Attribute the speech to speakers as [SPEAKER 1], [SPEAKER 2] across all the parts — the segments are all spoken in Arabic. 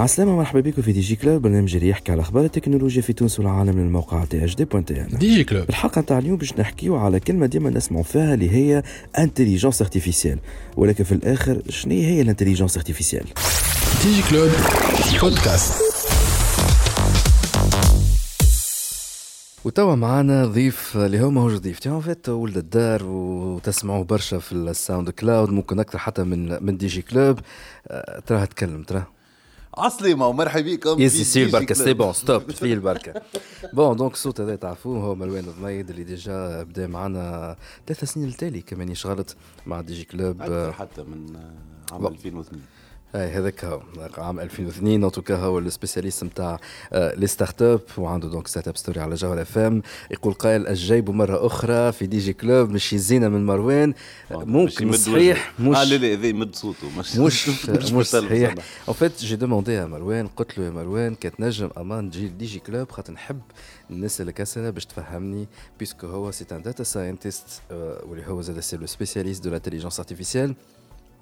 [SPEAKER 1] عسلامة مرحبا بكم في Digi Club. برنامج اللي يحكي على أخبار التكنولوجيا في تونس والعالم من الموقع THD point TN.
[SPEAKER 2] Digi Club.
[SPEAKER 1] الحلقة نتاع اليوم باش نحكيو على كلمة ديما نسمعوا فيها اللي هي intelligence artificielle ولكن في الآخر شنو هي ال intelligence
[SPEAKER 2] artificielle Digi Club podcast.
[SPEAKER 1] وتوا معنا ضيف اللي هو ماهوش ضيف. en fait ولد الدار وتسمعوه برشا في ال SoundCloud ممكن أكثر حتى من من Digi Club. أه، تراه تكلم تراه.
[SPEAKER 3] عسلامة ومرحبا بكم
[SPEAKER 1] يسي سي البركه c'est bon stop في البركه bon donc الصوت هذا تعرفوه هو مروان ضميد اللي déjà بدا معنا ثلاث سنين التالي كمان يشغلت مع Digi Club.
[SPEAKER 3] أكثر حتى من عام 2002
[SPEAKER 1] اي هذاك هو عام 2002 en tout cas هو ال spécialiste نتاع les start-up وعنده donc Startup Story على جوهرة FM يقول قائل الجيب مرة أخرى في Digi Club مش يزينا من مروان. ممكن صحيح
[SPEAKER 3] مش آه
[SPEAKER 1] مش
[SPEAKER 3] لا لا هذا يمد صوته. مش
[SPEAKER 1] مش مش صحيح. en fait j'ai demandé à مروان قلت له يا مروان كانت نجم أمان تجي Digi Club خاطر نحب نسالك اسئله باش تفهمني parce que هو c'est un data scientist واللي هو زاد c'est le spécialiste de l'intelligence
[SPEAKER 3] artificielle.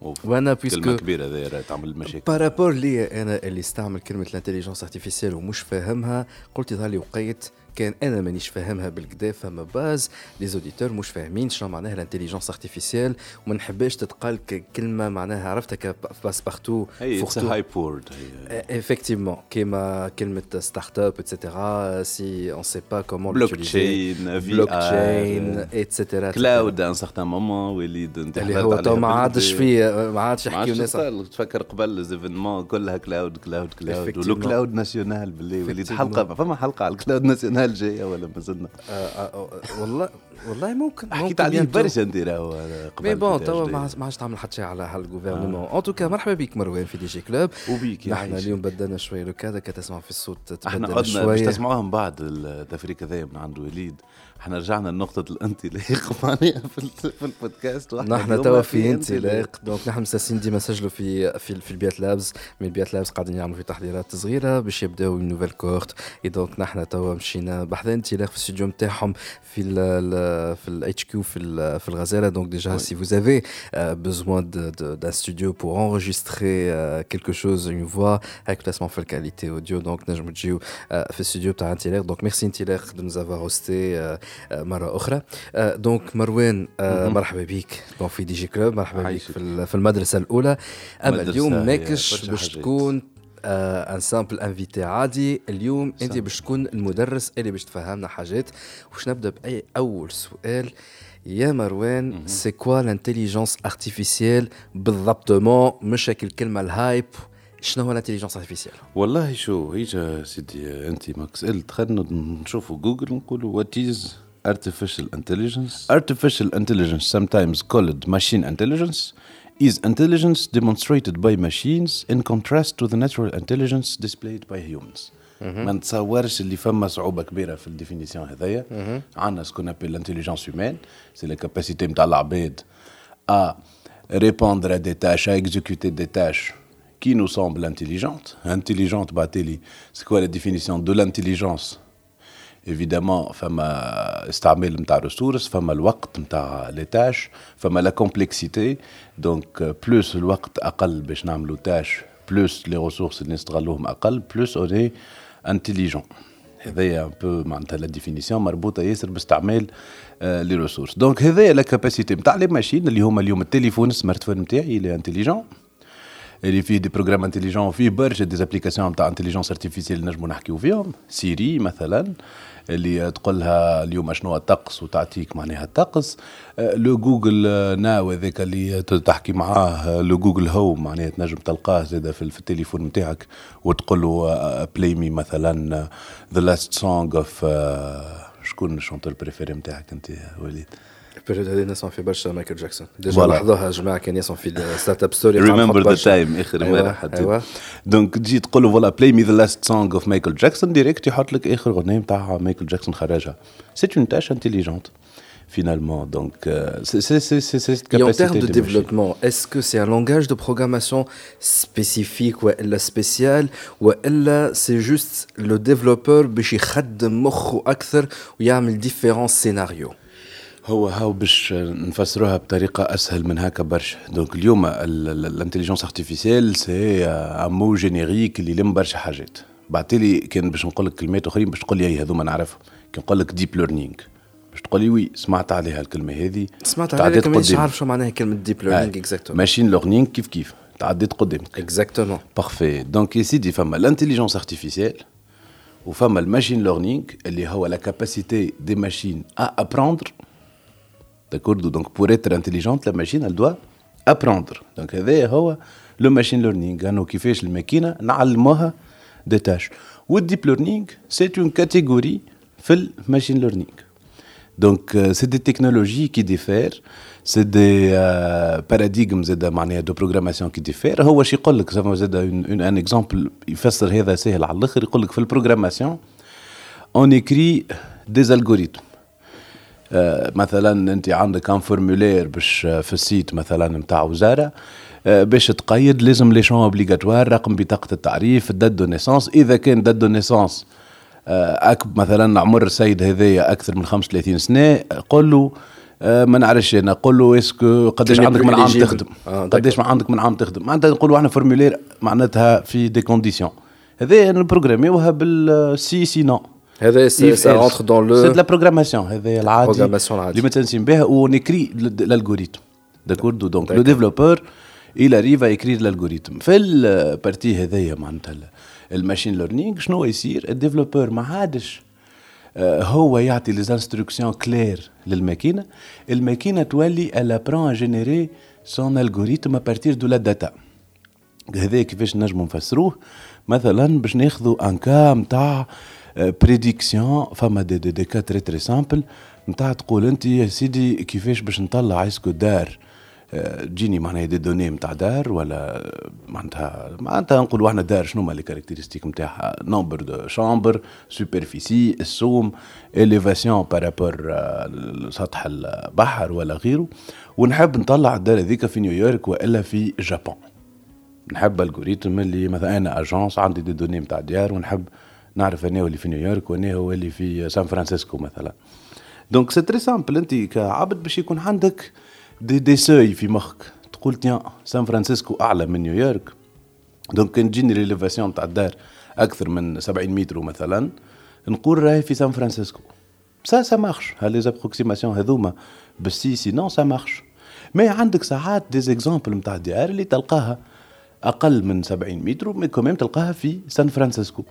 [SPEAKER 1] وأنا
[SPEAKER 3] parce
[SPEAKER 1] que
[SPEAKER 3] كبيرة هذا راه تعمل مشاكل.
[SPEAKER 1] par rapport ليا أنا اللي استعمل كلمة ال intelligence artificielle ومش فاهمها قلت يظهر لي وقيت كان أنا مانيش فاهمها بالكدا فما buzz. les auditeurs مش فاهمين شنو معناها ال intelligence artificielle وما نحبش تتقال ككلمه معناها عرفتها كباس
[SPEAKER 3] partout it's hype word
[SPEAKER 1] Effectivement, كيما كلمة startup et cetera c'est on sait pas
[SPEAKER 3] comment blockchain في
[SPEAKER 1] blockchain et cetera
[SPEAKER 3] cloud un certain moment وليد
[SPEAKER 1] اللي هو تو ما عادش. فيه ما عادش
[SPEAKER 3] ما
[SPEAKER 1] يحكيو
[SPEAKER 3] عادش
[SPEAKER 1] ناس
[SPEAKER 3] صار تفكر قبل les événements كلها cloud cloud
[SPEAKER 1] cloud.
[SPEAKER 3] ولو cloud national بالله وليد. حلقه فما حلقه على ال cloud national جاية ولا ما زلنا
[SPEAKER 1] آه، آه، آه، والله والله ممكن
[SPEAKER 3] حكيت عليه. برشا انت راهو
[SPEAKER 1] mais
[SPEAKER 3] bon
[SPEAKER 1] توا. ما عادش- تعمل حتى شيء على هال gouvernement en tout cas مرحبا بك مروان في DG Club
[SPEAKER 3] وبيك
[SPEAKER 1] نحن
[SPEAKER 3] يعيشك.
[SPEAKER 1] اليوم بدلنا شوية لو كذا كتسمع في الصوت
[SPEAKER 3] إحنا
[SPEAKER 1] تبدل
[SPEAKER 3] عدنا باش
[SPEAKER 1] شوية
[SPEAKER 3] تسمعوها من بعد التفريق هذايا من عند وليد إحنا رجعنا لنقطة الانطلاق. معناها في, ال- في البودكاست
[SPEAKER 1] نحن توا في انطلاق. donc نحن مساسين ديما نسجلوا في في في البيات Labs. من البيات Labs قاعدين يعملوا في تحضيرات صغيرة باش يبداو nouvelle cohorte et donc نحن توا مشينا بحذا انطلاق في الاستوديو نتاعهم في ال في ال HQ في ال- في الغزالة. donc déjà c'est de- de- d'un studio pour enregistrer euh, quelque chose une voix avec placement في ال qualité audio donc نجموا تجيو في الاستوديو تاع انطلاق. donc merci انطلاق avoir hosté آه، آه، مرة أخرى. آه، donc مروان آه، مرحبا بك. donc في DG Club مرحبا بك. في ال- في المدرسة الأولى.
[SPEAKER 3] أما
[SPEAKER 1] اليوم ماكش باش. تكون un simple invité عادي. اليوم
[SPEAKER 3] أنت.
[SPEAKER 1] باش تكون المدرس اللي باش تفهمنا حاجات. وش نبدأ بأي أول سؤال؟ يا مروان c'est quoi l'intelligence artificielle بالضبطمون مش الكلمة ال hype شنو هو ال intelligence artificielle
[SPEAKER 3] والله شو هيجا سيدي انت ماك سالت خلينا نشوفوا جوجل نقولوا what is artificial intelligence artificial intelligence sometimes called machine intelligence is intelligence demonstrated by machines in contrast to the natural intelligence displayed by humans ما نتصورش اللي فما صعوبه كبيره في الديفينيسيون هذايا عندنا سكون ابل الانتليجنس هيومان سي لا كاباسيتي نتاع العباد à répondre à des tâches, à exécuter des tâches qui nous semblent intelligentes. Intelligente, bah, télé, c'est quoi la définition de l'intelligence Évidemment, فما استعمال نتاع ressources, فما الوقت نتاع les tâches, فما la complexité. Donc, euh, plus الوقت أقل باش نعملوا tâches, plus les ressources اللي نستغلوهم أقل, plus on est intelligent. هذايا ان بو معناتها لا ديفينيسيون مربوطه ياسر باستعمال آه لي ريسورس دونك هذايا لا كاباسيتي نتاع لي ماشين اللي هما اليوم التليفون السمارت فون نتاعي اللي انتليجون اللي فيه des programmes intelligents فيه برشا des applications نتاع intelligence artificielle نجموا نحكيو فيهم. سيري مثلا اللي تقول لها اليوم شنو الطقس وتعطيك معناها الطقس آه، le Google آه، Now هذاك اللي تحكي معاه آه، le Google Home معناها تنجم تلقاه زاد في, التليفون نتاعك وتقول له play me مثلا the last song of شكون ال chanteur préféré نتاعك أنت وليد؟
[SPEAKER 1] البيريود هذه نسمع في برشا مايكل جاكسون ديجا
[SPEAKER 3] Voilà.
[SPEAKER 1] لاحظوها يا جماعه كان يسمع في الستارت اب ستوري
[SPEAKER 3] ريمبر ذا تايم اخر
[SPEAKER 1] أيوة،
[SPEAKER 3] مره حطيت
[SPEAKER 1] أيوة.
[SPEAKER 3] دونك تجي تقول له فوالا بلاي مي ذا لاست سونغ اوف مايكل جاكسون ديريكت يحط لك اخر اغنيه نتاع مايكل جاكسون خرجها سيت اون تاش انتليجونت finalement. Donc, euh, c'est cette capacité.
[SPEAKER 1] Et en termes de, développement, est-ce que c'est un langage de programmation spécifique ou spécial ou c'est juste le développeur باش يخدم مخه اكثر ويعمل différents scénarios
[SPEAKER 3] هو هاو باش نفسروها بطريقة أسهل من هكا برشا. donc اليوم ال intelligence artificielle c'est un mot générique اللي يلم برشا حاجات. بعتلي كان باش نقول لك كلمات أخرين باش تقول لي أي هذوما نعرفهم. كي نقول لك deep learning باش تقول لي oui سمعت عليها الكلمة هذه.
[SPEAKER 1] سمعت عليها لكن مانيش عارف شو معناها كلمة deep learning exactement
[SPEAKER 3] machine learning كيف كيف؟ تعديت قدامك.
[SPEAKER 1] exactement
[SPEAKER 3] parfait donc يا سيدي فما ال intelligence artificielle وفما الماشين ليرنينغ اللي هو لا كاباسيتي دي ماشين ا ابروندر داكورد دونك بور اتر انتليجونت لا ماشين elle doit apprendre دونك هذا هو لو ماشين ليرنينغ انه كيفاش الماكينه نعلموها دي تاش والديب ليرنينغ سي اون كاتيجوري في الماشين ليرنينغ دونك سي دي تكنولوجي كي ديفير سي دي باراديغم زاد معناها دو بروغراماسيون كي ديفير هو شي يقول لك زاد ان ان اكزومبل يفسر هذا سهل على الاخر يقول لك في البروغراماسيون اون اكري دي الغوريثم مثلا أنت عندك un formulaire باش في ال site مثلا نتاع وزارة باش تقيد لازم les champs obligatoires رقم بطاقة التعريف date de naissance إذا كان date de naissance اكب مثلا عمر السيد هذايا أكثر من 35 سنة قول له ما نعرفش أنا قول له est-ce que قداش عندك من عام تخدم؟ آه قداش عندك من عام تخدم؟ معناتها نقولوا إحنا formulaire معناتها في des conditions هذا نبروغراميوها بالسي سي نو
[SPEAKER 1] هذا سا رونتر دون لو
[SPEAKER 3] سي لا بروغراماسيون هذا العادي بروغراماسيون العادي اللي متنسين بها ونكري الالغوريثم داكورد دونك لو ديفلوبور il arrive à écrire l'algorithme في البارتي هذايا معناتها الماشين ليرنينغ شنو يصير الديفلوبور ما عادش هو يعطي لي انستركسيون كلير للماكينه الماكينه تولي elle apprend à générer son algorithme à partir de la data هذا كيفاش نجمو نفسروه مثلا باش ناخذوا ان كا نتاع بريديكسيون فما des des, des cas très très simples نتاع تقول انت يا سيدي كيفاش باش نطلع est-ce que دار تجيني معناها des données نتاع دار ولا معناتها معناتها نقولوا إحنا دار شنو هما les caractéristiques نتاعها nombre de chambres superficie السوم élévation par rapport سطح البحر ولا غيره ونحب نطلع الدار هذيك في نيويورك والا في جابون نحب algorithme اللي مثلا أنا agence عندي des données نتاع ديار ونحب نعرف أنا اللي في نيويورك وأنا هو اللي في سان فرانسيسكو مثلا. donc c'est très simple أنت كعبد باش يكون عندك دي دي سوي في مخك. تقول تيان سان فرانسيسكو أعلى من نيويورك. donc كان تجيني l'élévation تاع الدار أكثر من 70 متر مثلا. نقول راهي في سان فرانسيسكو. ça ça marche ها les approximations هذوما. sinon ça marche mais عندك ساعات des exemples نتاع ديار اللي تلقاها أقل من 70 متر mais quand même تلقاها في سان فرانسيسكو.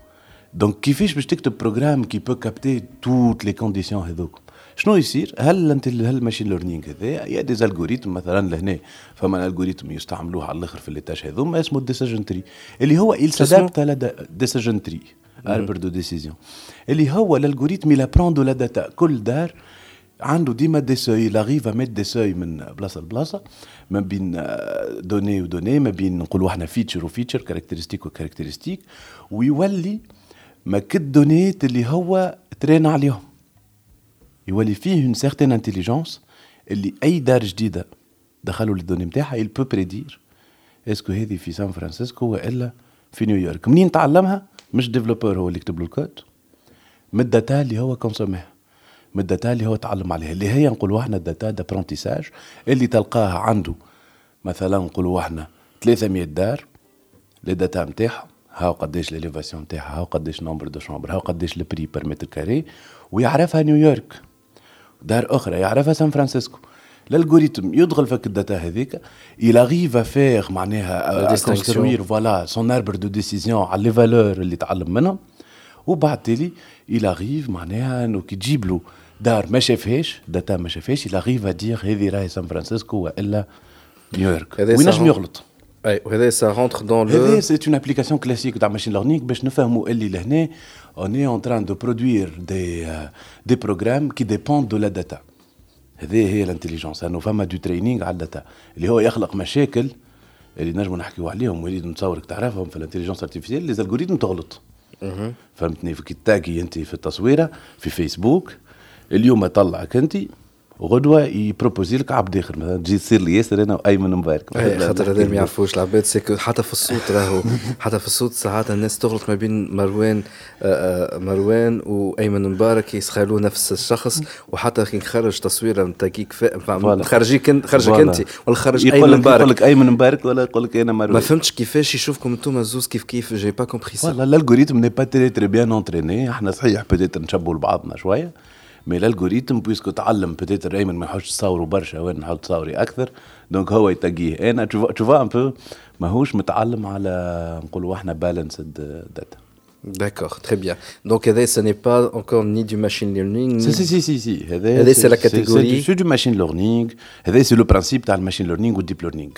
[SPEAKER 3] donc كيفاش باش تكتب programme qui peut capter toutes les conditions هذوك شنو يصير هل انت هل ال machine learning هذا؟ يا des algorithmes مثلا لهنا. فما algorithme يستعملوه على الآخر في ال l'étage هذوما اسمه decision tree اللي هو il s'adapte على decision tree arbre de décision اللي هو il apprend de la data. كل دار عنده ديما des seuils il arrive mettre des seuils من بلاصة لبلاصة ما بين donnée و donnée ما بين نقولوا إحنا feature و feature caractéristique و caractéristique ويولي ما كد دونيت اللي هو train عليهم. يولي فيه une certaine intelligence اللي أي دار جديدة دخلوا لل données نتاعها il peut prédire est-ce que هذه في سان فرانسيسكو والا في نيويورك منين تعلمها؟ مش développeur هو اللي يكتب له الكود. من ال data اللي هو consommé ها من ال data اللي هو تعلم عليها. اللي هي نقولوا إحنا ال data d'apprentissage اللي تلقاها عنده. مثلا نقولوا إحنا 300 دار les data نتاعهم هاو قداش l'élévation نتاعها هاو قداش nombre de chambres هاو قداش ال prix par mètre carré ويعرفها نيويورك دار أخرى يعرفها سان فرانسيسكو. ال algorithme يدخل فك ال data هذيك il arrive à faire معناها construire voilà son arbre de décision على les valeurs اللي تعلم منهم وبعد تالي il arrive معناها انه كي تجيب له دار ما شافهاش data ما شافهاش il arrive à dire هذه راهي سان فرانسيسكو وإلا نيويورك وينجم يغلط.
[SPEAKER 1] اي وهذا ça rentre dans
[SPEAKER 3] le هذا c'est une application classique تاع machine learning باش نفهموا اللي لهنا on est en train de produire des, euh, des programmes qui dépendent de la data. هذه هي ال intelligence انه فما du training على ال data اللي هو يخلق مشاكل اللي نجموا نحكيو عليهم وليد نتصورك تعرفهم في ال intelligence artificielle les algorithmes تغلط فهمتني في tagué انت في التصويره في فيسبوك اليوم طلعك انت غدوة ي proposer لك عبد آخر مثلا تجي تصير لي ياسر أنا وايمن مبارك
[SPEAKER 1] إيه، خاطر هذا ما يعرفوش العباد حتى في الصوت راهو حتى في الصوت ساعات الناس تغلط ما بين مروان آه، آه، مروان وأيمن مبارك يسخلوا نفس الشخص. وحتى كي نخرج تصويره نتاع كيك خرجيك انت خرجك انت ولا خرج
[SPEAKER 3] أيمن مبارك يقول لك أيمن مبارك ولا يقول لك أنا مروان.
[SPEAKER 1] ما فهمتش كيفاش يشوفكم أنتم زوز كيف كيف j'ai pas compris
[SPEAKER 3] ça ال algorithme n'est pas très très bien entraîné إحنا صحيح بديت نشبهوا لبعضنا شوية. مي الالغوريتم بويسكو تعلم بتيتر ايمن ما يحوش تصوروا برشا وين نحاول تصوري أكثر. دونك هو يتقيه. أنا تشوفا ان بو ماهوش متعلم على نقولوا إحنا بالانسد داتا
[SPEAKER 1] D'accord, très bien. Donc, ce n'est pas encore ni du machine learning.
[SPEAKER 3] Si, si, si, si. si.
[SPEAKER 1] C'est la catégorie.
[SPEAKER 3] C'est du machine learning. C'est le principe du machine learning ou deep learning.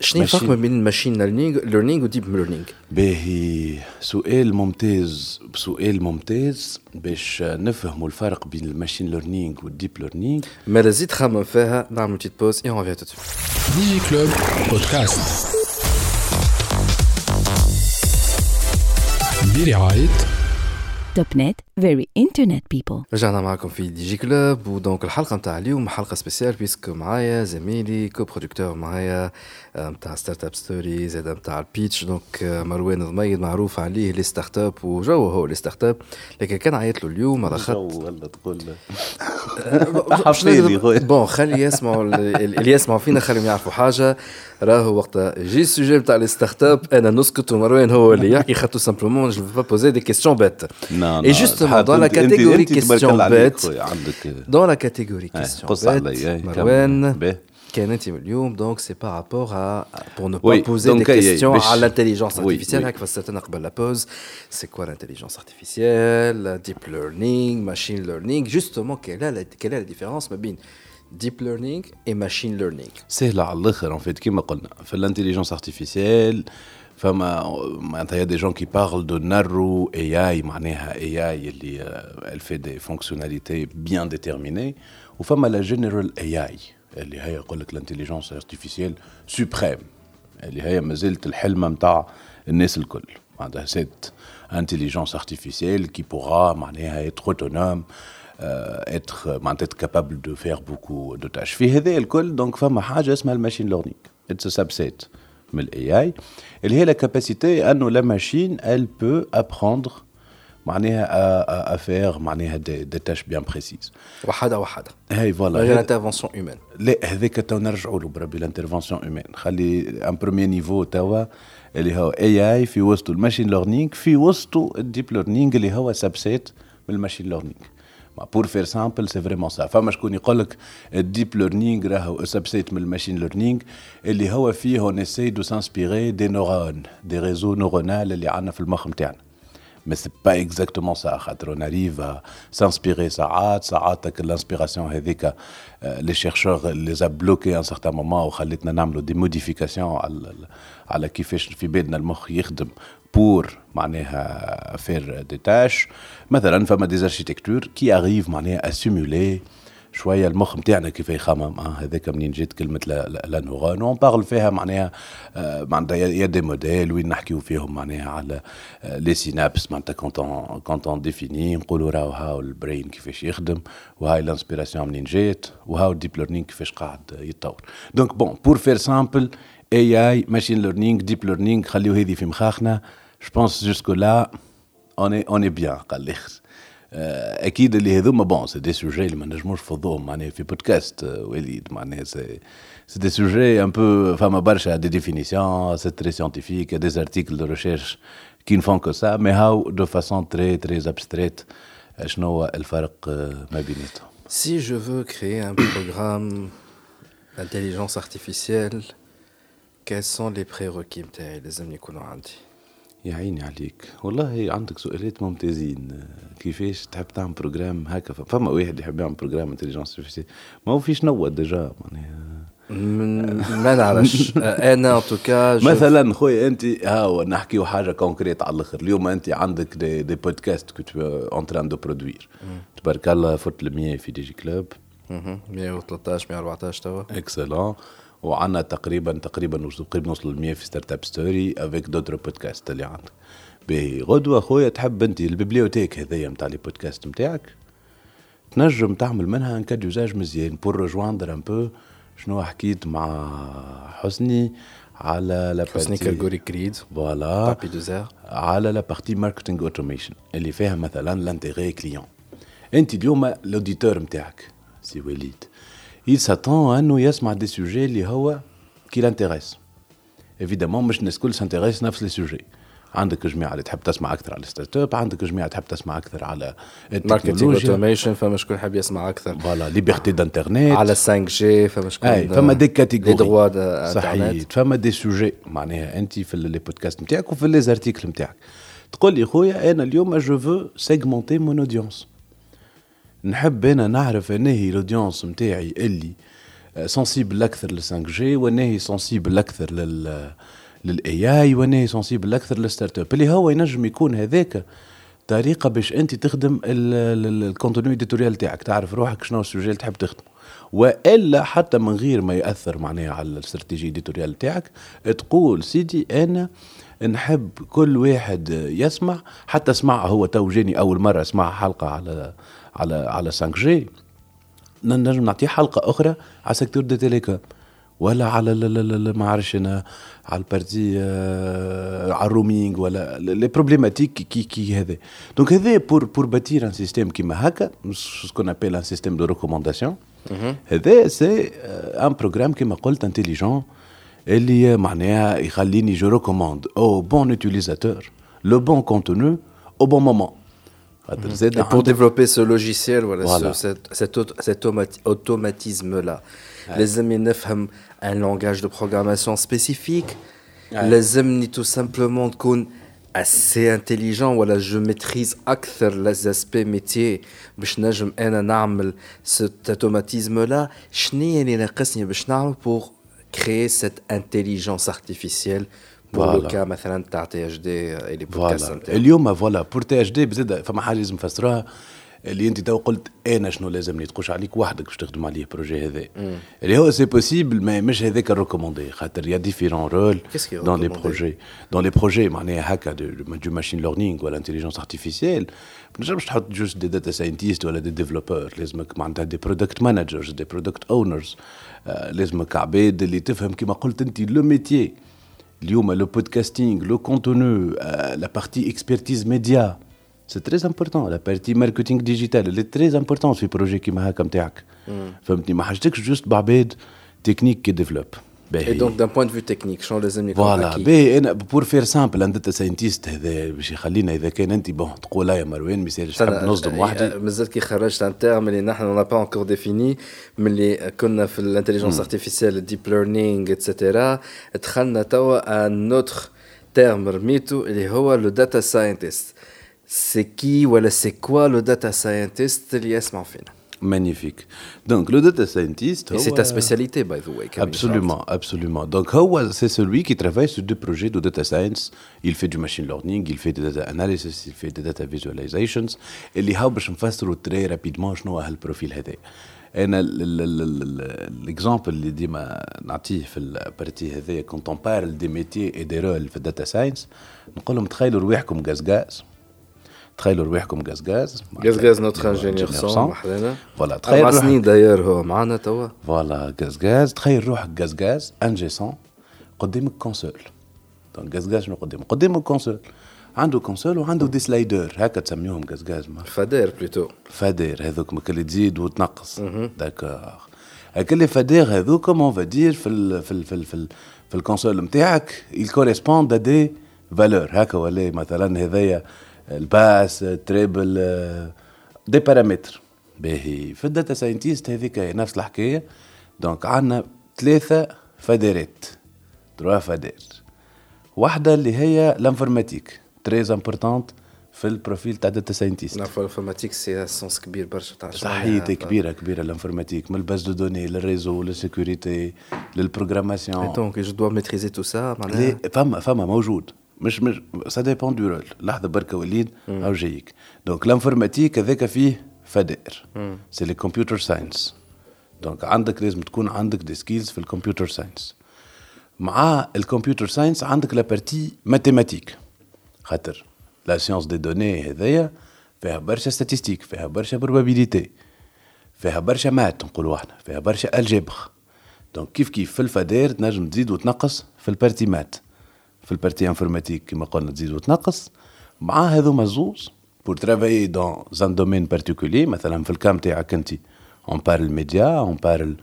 [SPEAKER 1] شنو الفرق ما بين الماشين ليرنينغ ليرنينغ وديب ليرنينغ؟
[SPEAKER 3] باهي سؤال ممتاز سؤال ممتاز باش نفهموا الفرق بين الماشين ليرنينغ والديب ليرنينغ
[SPEAKER 1] ما لازم تخمم فيها نعمل تيت بوز اي اون فيها تو
[SPEAKER 2] ديجي كلوب بودكاست
[SPEAKER 4] Billy فيري انترنت بيبل
[SPEAKER 1] رجعنا معكم في دي جي كلوب ودونك الحلقة نتاع اليوم حلقة سبيسيال بيسكو معايا زميلي كو برودكتور معايا نتاع Startup Story زاد نتاع ال pitch donc مروان ضميد معروف عليه les startups وجو هو les startups. لكن كان عيط له اليوم على خاطر
[SPEAKER 3] ولا تقول.
[SPEAKER 1] bon خلي يسمعوا اللي يسمعوا فينا خليهم يعرفوا حاجة. راهو وقت جي ال sujet نتاع les startups أنا نسكت ومروان هو اللي يحكي. خاطر simplement je vais poser des questions bêtes et Dans la catégorie question bête, dans la catégorie question bête, Marwan, donc c'est par rapport à, pour ne pas poser des questions à l'intelligence artificielle, hein, c'est quoi l'intelligence artificielle, deep learning, machine learning, justement, quelle est la, quelle est la Deep learning et machine learning.
[SPEAKER 3] C'est là, en fait, qui m'a l'intelligence artificielle, فما معناتها دي جون كي بارل دو نارو اي اي معناها اي اي اللي elle fait des fonctionnalités bien déterminées وفما لا جنرال اي اي اللي هي يقول لك الانتيليجونس ارتيفيسيال سوبريم اللي هي مازالت الحلمة نتاع الناس الكل معناتها سيت انتيليجونس ارتيفيسيال كي بوغا معناها être autonome être معناتها capable de faire beaucoup de tâches في هذا الكل دونك فما حاجه اسمها الماشين ليرنينغ اتس سبسيت من الاي اي اللي هي لا كاباسيتي انه لا ماشين ال بو ابروندر معناها افير معناها دي, دي تاش بيان بريسيز
[SPEAKER 1] وحده وحده
[SPEAKER 3] هاي فوالا
[SPEAKER 1] غير انترفونسيون هيومان
[SPEAKER 3] لا هذاك تو نرجعوا له بربي الانترفونسيون هيومان خلي ان بروميير نيفو توا اللي هو اي اي في وسط الماشين ليرنينغ في وسط الديب ليرنينغ اللي هو سبسيت من الماشين ليرنينغ بور فير سامبل سي فريمون سا فما شكون يقول لك الديب ليرنينغ راهو سبسيت من الماشين ليرنينغ اللي هو فيه اون اسي دو سانسبيري دي نورون دي ريزو نورونال اللي عندنا في المخ نتاعنا mais c'est pas exactement ça خاطر on arrive à s'inspirer ساعات ساعات الانسبيراسيون هذيك les chercheurs les a bloqués à un certain moment وخلتنا نعملوا دي موديفيكاسيون على على كيفاش في بالنا المخ يخدم بور معناها فير دي تاش مثلا فما اركيتكتور كي اريف معناها اسيمولي شوية المخ نتاعنا كيف يخمم. آه هذاك منين جيت كلمة لا نورون اون بارل فيها معناها آه معناتها y a des modèles وين نحكيو فيهم معناها على آه les synapses معناتها quand on quand on définit نقولوا راهو هاو ال brain كيفاش يخدم وهاي ال inspiration منين جات وهاو ال deep learning كيفاش قاعد يتطور. donc bon pour faire simple AI machine learning deep learning خليو هذه في مخاخنا. جو بونس جوسكو لا اون اون بيان قال الاخر اكيد اللي هذوما بون سي دي سوجي اللي ما نجموش نفضوهم معناها في بودكاست وليد معناها سي سي دي سوجي ان بو فما برشا دي ديفينيسيون سي تري سيانتيفيك دي ارتيكل دو ريشيرش كي نفون كو سا مي هاو دو فاسون تري تري ابستريت شنو هو الفرق ما بيناتهم
[SPEAKER 1] Si je veux créer un programme d'intelligence artificielle, quels sont les prérequis نتاعي لازم يكونوا عندي؟
[SPEAKER 3] يا عيني عليك. والله عندك سؤالات ممتازين. كيفاش تحب تعمل بروجرام هكا فما واحد يحب يعمل بروجرام انتليجنس ارتيفيسيال ما هو فيش نوع déjà معناها.
[SPEAKER 1] ما نعرفش. أنا en tout cas
[SPEAKER 3] مثلا خويا انت هاو نحكيو حاجة concrète على الآخر. اليوم أنت عندك des, des podcasts que t'es en train de produire تبارك الله فوت ال 100 في DigiClub
[SPEAKER 1] 113 114 توا.
[SPEAKER 3] excellent وعندنا تقريبا تقريبا تقريبا نوصل ل 100 في Startup Story avec d'autres podcasts اللي عندك. باهي. غدوة خويا تحب أنت ال bibliothèque هذيا نتاع les podcasts نتاعك تنجم تعمل منها un cas d'usage مزيان pour rejoindre un peu شنو حكيت مع حسني على لا
[SPEAKER 1] حسني كالجوري كريد. voilà
[SPEAKER 3] على la partie marketing automation اللي فيها مثلا l'intérêt client أنت اليوم ال auditeur نتاعك سي وليد. Il s'attend انه يسمع des sujets اللي هو qui l'intéressent évidemment مش الناس الكل s'intéressent نفس les sujets عندك جماعة اللي تحب تسمع أكثر على ال startup عندك جماعة تحب تسمع أكثر على التكنولوجيا.
[SPEAKER 1] automation فما شكون حاب يسمع أكثر.
[SPEAKER 3] voilà liberté d'internet
[SPEAKER 1] على 5 G فما شكون
[SPEAKER 3] أي فما des
[SPEAKER 1] les
[SPEAKER 3] catégories
[SPEAKER 1] دروا
[SPEAKER 3] صحيح. فما des sujets معناها أنت في les podcasts نتاعك وفي les articles نتاعك تقول لي خويا أنا اليوم je veux segmenter mon audience نحب أنا نعرف أنا هي ال audience نتاعي اللي sensible أكثر لل 5 G وأنا هي sensible أكثر لل لل AI وأنا هي sensible أكثر لل startup اللي هو ينجم يكون هذاك طريقة باش أنت تخدم ال contenu éditorial تاعك. تعرف روحك شنو ال sujet اللي تحب تخدمه. وإلا حتى من غير ما يأثر معناها على ال stratégie éditoriale تاعك تقول سيدي أنا نحب كل واحد يسمع حتى سمع هو تو جاني أول مرة سمع حلقة على على على 5 جي نجم نعطيه حلقه اخرى على سيكتور دي تيليكوم ولا على ال- ال- ال- ما عرفش انا على البارتي آه، على الرومينغ ولا لي بروبليماتيك كي كي هذا دونك هذا بور بور باتير ان سيستيم كيما هكا سكون ابيل ان سيستيم دو ريكومونداسيون هذا سي ان بروغرام كيما قلت انتيليجون اللي معناها يخليني جو ريكوموند او بون اوتيليزاتور لو بون كونتوني او بون مومون خاطر زاد
[SPEAKER 1] Et pour
[SPEAKER 3] عندك-
[SPEAKER 1] développer ce logiciel, voilà,
[SPEAKER 3] Voilà.
[SPEAKER 1] ce- cet, cet auto- cet automati- automatisme-là, لازم نفهم un langage de programmation spécifique, لازمني tout simplement تكون assez intelligent ولا je maîtrise أكثر les aspects métiers باش نجم أنا نعمل cet automatisme-là شنو اللي ناقصني باش نعمل pour créer cette intelligence artificielle cas مثلا تاع THD
[SPEAKER 3] voilà.
[SPEAKER 1] نتاعو.
[SPEAKER 3] اليوم voilà. pour THD بزيد فما حاجة لازم نفسروها اللي أنت تو قلت أنا شنو لازمني تخش عليك وحدك باش تخدم عليه ال projet هذا. اللي هو c'est possible mais مش هذاك ال recommandé خاطر il
[SPEAKER 1] y a différents
[SPEAKER 3] rôles dans
[SPEAKER 1] les
[SPEAKER 3] projets dans les projets معناها هكا de machine learning ولا intelligence artificielle ما تنجمش تحط juste des data scientists ولا des développeurs لازمك معناتها des product managers des product owners لازمك عباد اللي تفهم كيما قلت أنت le métier اليوم لو بودكاستينغ لو كونتوني لا بارتي اكسبرتيز ميديا سي تري امبورتون لا بارتي ماركتينغ ديجيتال اللي تري امبورتون في بروجي كيما هكا نتاعك فهمتني ما حاجتكش جوست بعباد تكنيك كي ديفلوب
[SPEAKER 1] Et donc d'un point de vue technique, شنو لازم يكون
[SPEAKER 3] فوالا
[SPEAKER 1] acquis
[SPEAKER 3] باهي انا بور فير سامبل ان داتا ساينتيست هذا باش يخلينا اذا كان انت بون تقول لا يا مروان ما يسالش نحب نصدم وحدي
[SPEAKER 1] مازال كي خرجت ان تيرم اللي نحن اون با انكور ديفيني ملي كنا في الانتليجنس ارتيفيسيال الديب ليرنينغ اتسيتيرا دخلنا توا ان اوتر تيرم رميتو اللي هو لو داتا ساينتست سي كي ولا سي كوا لو داتا ساينتست اللي يسمع فينا
[SPEAKER 3] مانيفيك دونك لو داتا ساينتيست
[SPEAKER 1] Et c'est ta spécialité, by the way. Camille
[SPEAKER 3] Absolument, absolument. Donc, Hawa, c'est celui qui travaille sur deux projets de data science. Il fait du machine learning, il fait des data analysis, il fait des data visualizations. اللي هاو باش نفسروا تري رابيدمون شنو هو البروفيل هذا. انا الاكزامبل اللي ديما نعطيه في البارتي هذايا كونت اون بارل دي ميتي اي دي رول في الداتا ساينس نقول لهم تخيلوا رواحكم غاز غاز تخيلوا رواحكم غاز غاز.
[SPEAKER 1] غاز غاز نوتر انجينيور سون وحدنا
[SPEAKER 3] فوالا تخيل أربع
[SPEAKER 1] سنين داير هو معنا توا.
[SPEAKER 3] فوالا غاز غاز تخيل روحك غاز غاز انجيسون قدامك كونسول. دونك غاز غاز شنو قدامك قدامك كونسول. عنده كونسول وعنده دي سلايدر هكا تسميهم غاز ما.
[SPEAKER 1] فداير بلوتو
[SPEAKER 3] فادير هذوك اللي تزيد وتنقص. داكور هاك اللي فادير هذوك اون فا دير في ال في ال في ال في, ال في الكونسول نتاعك à des valeurs. هكا ولا مثلا هذايا ال basses treble des paramètres. باهي. في ال data scientist هذيك نفس الحكاية. Donc عندنا ثلاثة fader ات trois faders واحدة اللي هي ال informatique très importante في ال profil تاع data scientist.
[SPEAKER 1] نعرف ال informatique c'est science كبير برشا تاع
[SPEAKER 3] صحيتي. كبيرة كبيرة الانفورماتيك من الباز دو دوني للريزو للسيكوريتي لل
[SPEAKER 1] programmation. Je dois maîtriser tout ça
[SPEAKER 3] لي
[SPEAKER 1] معناها؟
[SPEAKER 3] فما فما موجود. مش مش ça dépend du rôle لحظة بركة وليد أو جايك. Donc ال informatique هذاك فيه faders. C'est les computer science donc عندك لازم تكون عندك des skills في ال computer science مع ال computer science عندك la partie mathématiques خاطر la science des données هذايا فيها برشا statistiques فيها برشا probabilités فيها برشا maths نقولوا إحنا فيها برشا الجبر donc كيف كيف في ال fader تنجم تزيد وتنقص في ال partie maths في ال partie informatique كما قلنا تزيد وتنقص مع هذوما الزوز pour travailler dans un domaine particulier مثلا في ال cas متاعك أنت on parle média on parle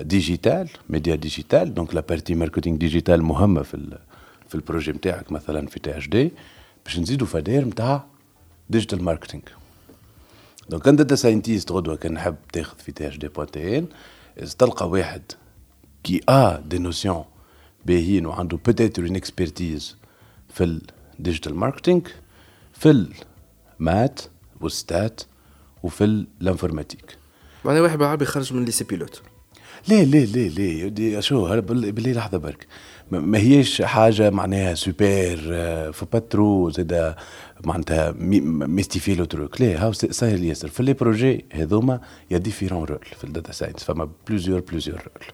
[SPEAKER 3] digital média digital donc la partie marketing digital مهمة في في ال projet نتاعك مثلا في تي اش دي باش نزيدوا fader نتاع ديجيتال ماركتينغ دونك أنت داتا ساينتيست غدوة كان نحب تاخذ في تي اش دي بوان تي ان تلقى واحد كي ا دي نوسيون باهيين وعنده بوتيتر اون اكسبرتيز في الديجيتال ماركتينغ في المات والستات وفي الانفورماتيك
[SPEAKER 1] معناها واحد بالعربي خرج من ليسي بيلوت
[SPEAKER 3] لا لا لا لا شو باللي لحظة برك. ما هيش حاجة معناها سوبر faut pas trop زاد معناتها mystifier le truc لا هاو سهل ياسر في les projets هذوما il y a différents rôles في ال data science فما plusieurs plusieurs rôles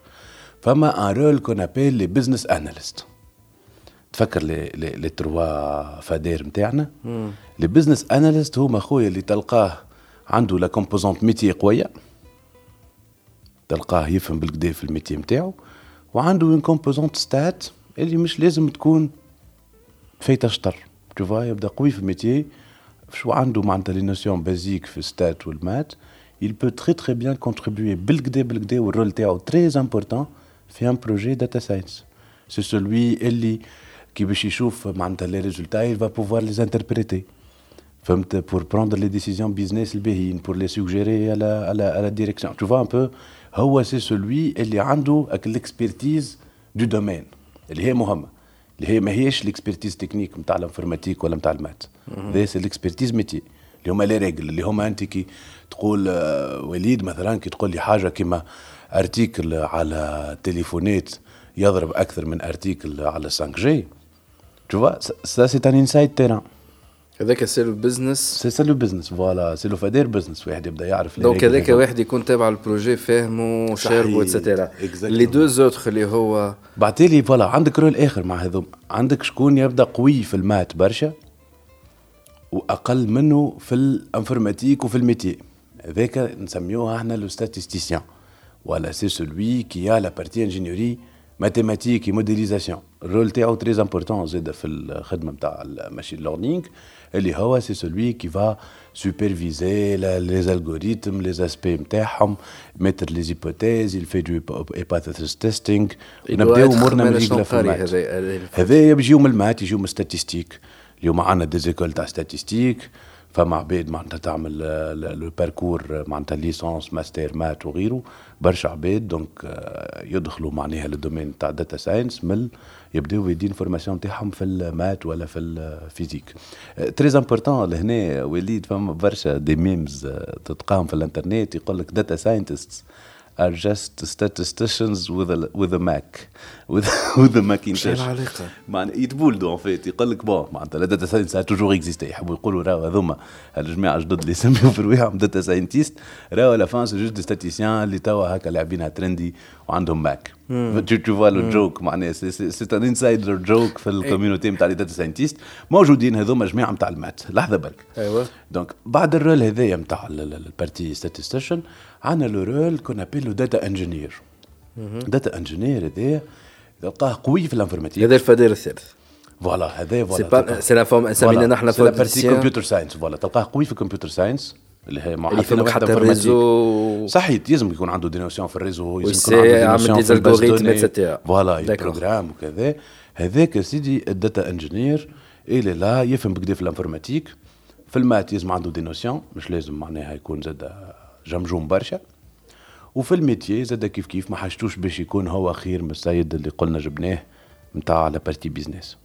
[SPEAKER 3] فما un rôle qu'on appelle les business analysts تفكر لي les, les trois faders نتاعنا les business analysts هما خويا اللي تلقاه عنده la composante métier قوية. تلقاه يفهم بالكدا في ال métier نتاعو وعنده اون كومبوزونت ستات اللي مش لازم تكون فايتة شطر تو يبدأ قوي في الميتي. شو عنده معناتها لي نوسيون بازيك في ستات والمات il peut très très bien contribuer بالكدا بالكدا والرول تاعو très important في ان بروجي داتا ساينس سي سولوي اللي كي باش يشوف معناتها لي ريزولتا il va pouvoir les interpréter فهمت pour prendre les décisions business الباهيين pour les suggérer à la, à la, à la direction tu vois un peu هو سي سولوي اللي عنده الاكسبرتيز دو دومين اللي هي مهمه اللي هي ما هيش الاكسبرتيز تكنيك نتاع الانفورماتيك ولا نتاع المات ذي سي الاكسبرتيز ميتي اللي هما لي ريجل اللي هما انت كي تقول وليد مثلا كي تقول لي حاجه كيما ارتيكل على تليفونات يضرب أكثر من ارتيكل على 5 جي tu vois ça c'est un inside terrain.
[SPEAKER 1] هذاك سي لو بزنس
[SPEAKER 3] سي سي لو بزنس فوالا سي لو فادير بزنس واحد يبدأ يعرف
[SPEAKER 1] دونك هذاك واحد يكون تابع البروجي فاهمه شاربه اتسيتيرا لي دو زوتر اللي هو
[SPEAKER 3] بعتيلي فوالا عندك رول آخر مع هذوم. عندك شكون يبدأ قوي في المات برشا وأقل منه في الانفورماتيك وفي الميتي هذاك نسميوها إحنا لو ستاتيستيسيان ولا سي سولوي كي ا لا بارتي انجينيوري ماتيماتيك موديليزاسيون الرول تاعو تري امبورتون زاد في الخدمه نتاع الماشين ليرنينغ اللي هو سي سولوي كي فا سوبرفيزي لي الغوريتم لي اسبي نتاعهم ميتر لي زيبوتيز il fait du hypothesis testing نبداو امورنا من رجله في المات هذايا بيجيو من المات يجيو من ستاتيستيك اليوم عندنا ديزيكول تاع ستاتيستيك فما عباد معناتها تعمل le parcours معناتها licence master maths وغيره برشا عباد donc يدخلوا معناها لل domaine تاع data science من يبداو يدين فورماسيون تاعهم في المات ولا في الفيزيك تري امبورتون لهنا وليد فما برشا دي ميمز تتقام في الانترنت يقول لك داتا ساينتست are just statisticians with a with a Mac. With with a Macintosh.
[SPEAKER 1] شو العلاقة؟
[SPEAKER 3] معنى يتبولدوا ان فيت يقول لك بون معناتها داتا ساينس توجور اكزيستي يحبوا يقولوا راهو هذوما الجماعه جدد اللي يسميو في رواحهم داتا ساينتيست راهو لا فان سي جوست دي ستاتيسيان اللي توا هكا لاعبينها ترندي وعندهم Mac tu vois le joke معناها c'est un insider joke في ال community نتاع les data scientists موجودين هذوما جماعة نتاع ال maths. لحظة برك
[SPEAKER 1] أيوه.
[SPEAKER 3] Donc بعد ال rôle هذايا نتاع ال partie statisticien عندنا le rôle qu'on appelle data engineer data engineer هذايا تلقاه قوي في ال informatique.
[SPEAKER 1] هذا ال fader الثالث.
[SPEAKER 3] Voilà هذا
[SPEAKER 1] c'est
[SPEAKER 3] voilà
[SPEAKER 1] bah c'est la forme سمينا نحن
[SPEAKER 3] c'est la partie computer science voilà تلقاه قوي في ال computer science اللي هي
[SPEAKER 1] اللي يفهمك حتى ال réseau.
[SPEAKER 3] صحيح يلزم يكون عنده des notions في ال réseau
[SPEAKER 1] يلزم يكون عنده يعمل des algorithmes et
[SPEAKER 3] cetera voilà ال programme وكذا هذاك سيدي ال data engineer اللي لا يفهم بكدا في ال informatique في ال maths يلزم عنده des notions مش لازم معناها يكون زاد جمجوم برشا وفي ال métier زاد كيف كيف ما حاجتوش باش يكون هو خير من السيد اللي قلنا جبناه نتاع la partie business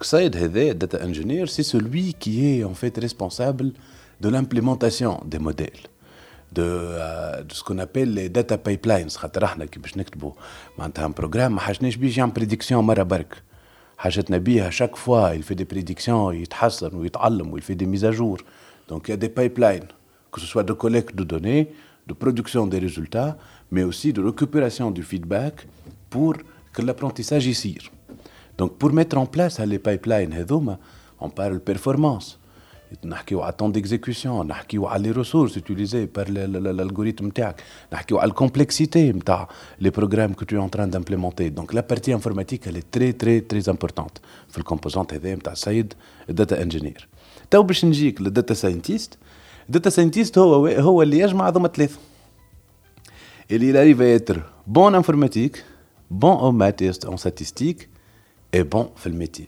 [SPEAKER 3] السيد هذا data engineer c'est celui qui est en fait responsable de l'implémentation des modèles de, euh, de ce qu'on appelle les data pipelines خاطر احنا كي باش نكتبوا معناتها ان بروجرام ما حاجناش بيجي يعمل بريديكسيون مره برك حاجتنا بيها شاك فوا il fait des prédictions يتحسن ويتعلم ويل في دي ميزاجور دونك il y a des pipelines que ce soit de collecte de données de production des résultats mais aussi de récupération du feedback pour que l'apprentissage يصير donc pour mettre en place les pipelines هذوما on parle performance نحكيو على التون ديكزيكسيون نحكيو على لي ريسورس utilisées بار l'algorithme نتاعك نحكيو على الكومبلكسيتي نتاع لي بروغرام كو تو ان تران دامبليمونتي دونك لا بارتي انفورماتيك elle est très très très importante في الكومبوزونت هذا نتاع السيد الداتا انجينير تو باش نجيك للداتا ساينتيست الداتا ساينتيست هو هو اللي يجمع هذوما ثلاثه اللي arrive à être bon en informatique bon en maths en statistique et bon في الميتي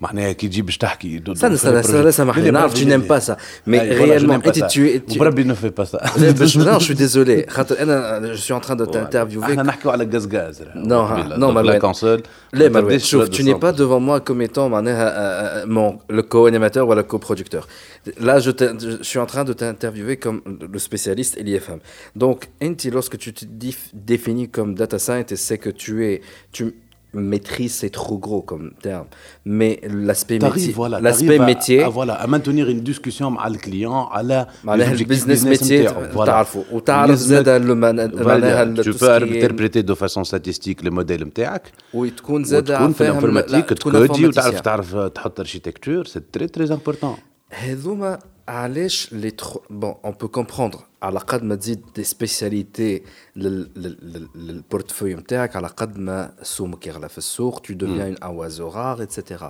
[SPEAKER 3] معناها كي تجي باش تحكي
[SPEAKER 1] استنى استنى استنى سامحني نعرف tu n'aimes pas ça mais réellement انت tu
[SPEAKER 3] بربي نو في با سا
[SPEAKER 1] non je suis désolé خاطر انا je suis en train de t'interviewer
[SPEAKER 3] احنا نحكيو على غاز غاز
[SPEAKER 1] non non ما
[SPEAKER 3] لا كونسول
[SPEAKER 1] لا ما شوف tu n'es pas devant moi comme étant معناها mon le co-animateur ou le co-producteur là je je suis en train de t'interviewer comme le spécialiste et l'IFM donc انت lorsque tu te définis comme data scientist c'est que tu es tu maîtrise c'est trop gros comme terme mais l'aspect métier
[SPEAKER 3] voilà,
[SPEAKER 1] l'aspect métier
[SPEAKER 3] à, voilà à maintenir une discussion avec le client على
[SPEAKER 1] معناها البيزنس métier تعرفوا وتعرف زاد
[SPEAKER 3] معناها tu peux interpréter de façon statistique le modèle نتاعك
[SPEAKER 1] وتكون زاد
[SPEAKER 3] تكون في الانفورماتيك تكودي وتعرف تعرف تحط اركيتكتور سي تري تري امبورتون
[SPEAKER 1] هذوما علاش لي ترو بون اون بو كومبروندر على قد ما تزيد دي سبيسياليتي للبورتفوي نتاعك على قد ما سومك يغلى في السوق tu deviens une oiseau rare etc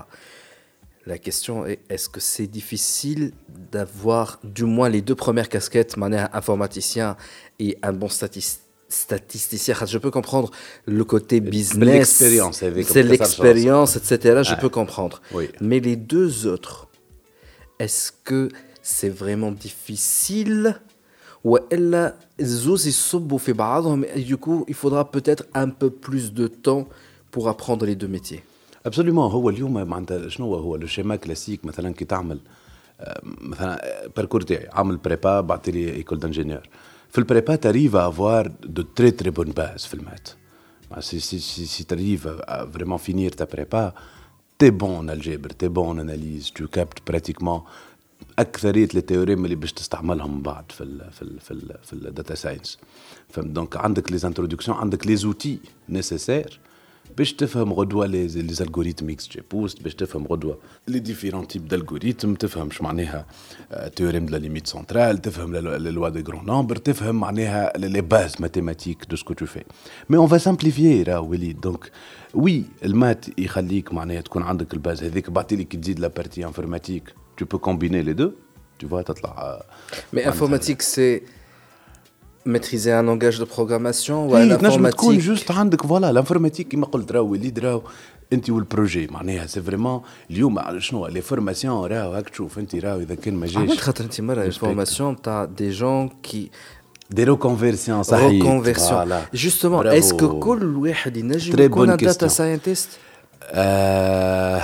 [SPEAKER 1] La question est est-ce que c'est difficile d'avoir du moins les deux premières casquettes, manière informaticien et un bon statisticien statisticien. Je peux comprendre le côté business, c'est l'expérience, etc. Je peux comprendre.
[SPEAKER 3] Oui.
[SPEAKER 1] Mais les deux autres, est-ce que c'est vraiment difficile والا الزوز يصبوا في بعضهم du coup il faudra peut-être un peu plus de temps pour apprendre les deux métiers
[SPEAKER 3] ابسوليومون هو اليوم معناتها شنو هو لو شيما كلاسيك مثلا كي تعمل مثلا باركور تاعي عامل بريبا بعث لي ايكول دانجينيور في البريبا تاريف افوار دو تري تري بون باز في المات سي سي سي, سي تاريف فريمون فينير تا بريبا تي بون الجبر تي بون اناليز تو كابت براتيكمون أكثرية les théorèmes اللي باش تستعملهم بعد في ال في ال في ال في الـ data science فهمت؟ donc عندك les introductions عندك les outils nécessaires باش تفهم غدوة les algorithmes XGBoost باش تفهم غدوة les différents types d'algorithmes تفهم شو معناها théorème de limite centrale تفهم loi des grands nombres تفهم معناها les bases mathématiques de ce que tu fais mais on va simplifier راه وليد donc oui الـ maths يخليك معناها تكون عندك الـ base هذيك بعد ليك تزيد لا بارتي انفورماتيك tu peux combiner les deux, tu vois, تطلع
[SPEAKER 1] Mais informatique, c'est maîtriser un langage de programmation ou
[SPEAKER 3] un informatique تكون جوست عندك فوالا الانفورماتيك كيما قلت راهو وليد راهو انت والبروجي معناها سي فريمون اليوم شنو لي فورماسيون راهو هاك تشوف انت راهو اذا كان ما جاش
[SPEAKER 1] عملت خاطر انت مره فورماسيون تاع دي جون كي
[SPEAKER 3] دي ريكونفيرسيون صحيح
[SPEAKER 1] ريكونفيرسيون جوستومون اسكو كل واحد ينجم يكون داتا ساينتست
[SPEAKER 3] آه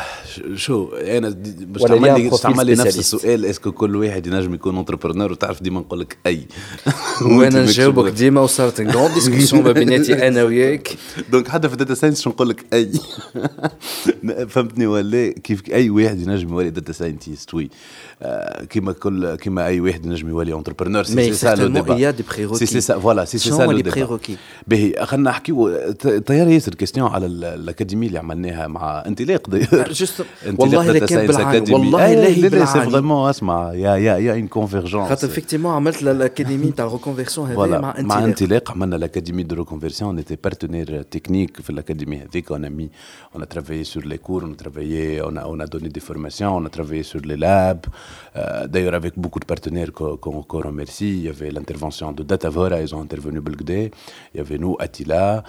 [SPEAKER 3] شو أنا باش تعمل لي تعمل لي نفس السؤال est-ce que كل واحد ينجم يكون entrepreneur وتعرف ديما نقول لك أي.
[SPEAKER 1] وأنا نجاوبك ديما وصارت grande discussion ما بيناتي أنا وياك.
[SPEAKER 3] donc حتى في الـ data science شو نقول لك أي. فهمتني ولا؟ كيف أي واحد ينجم يولي data scientist oui. كيما كل كيما أي واحد ينجم يولي
[SPEAKER 1] entrepreneur c'est ça le débat
[SPEAKER 3] c'est ça voilà c'est ça le débat باهي خلينا نحكيو طيار ياسر questions على l'académie اللي عملناها. مع انطلاق
[SPEAKER 1] والله لا كان بالعاني والله لا هي بالعاني
[SPEAKER 3] سي فريمون اسمع يا يا يا اون كونفيرجونس
[SPEAKER 1] خاطر افكتيمون عملت الاكاديمي تاع الريكونفيرسيون هذه مع انطلاق
[SPEAKER 3] مع انطلاق عملنا الاكاديمي دو ريكونفيرسيون نيتي بارتنير تكنيك في الاكاديمي هذيك اون مي اون a travaillé sur les cours on a travaillé on a on a donné des formations on a travaillé sur les labs euh, d'ailleurs avec beaucoup de partenaires qu'on qu remercie il y avait l'intervention de Datavora ils ont intervenu Belgdé il y avait nous Attila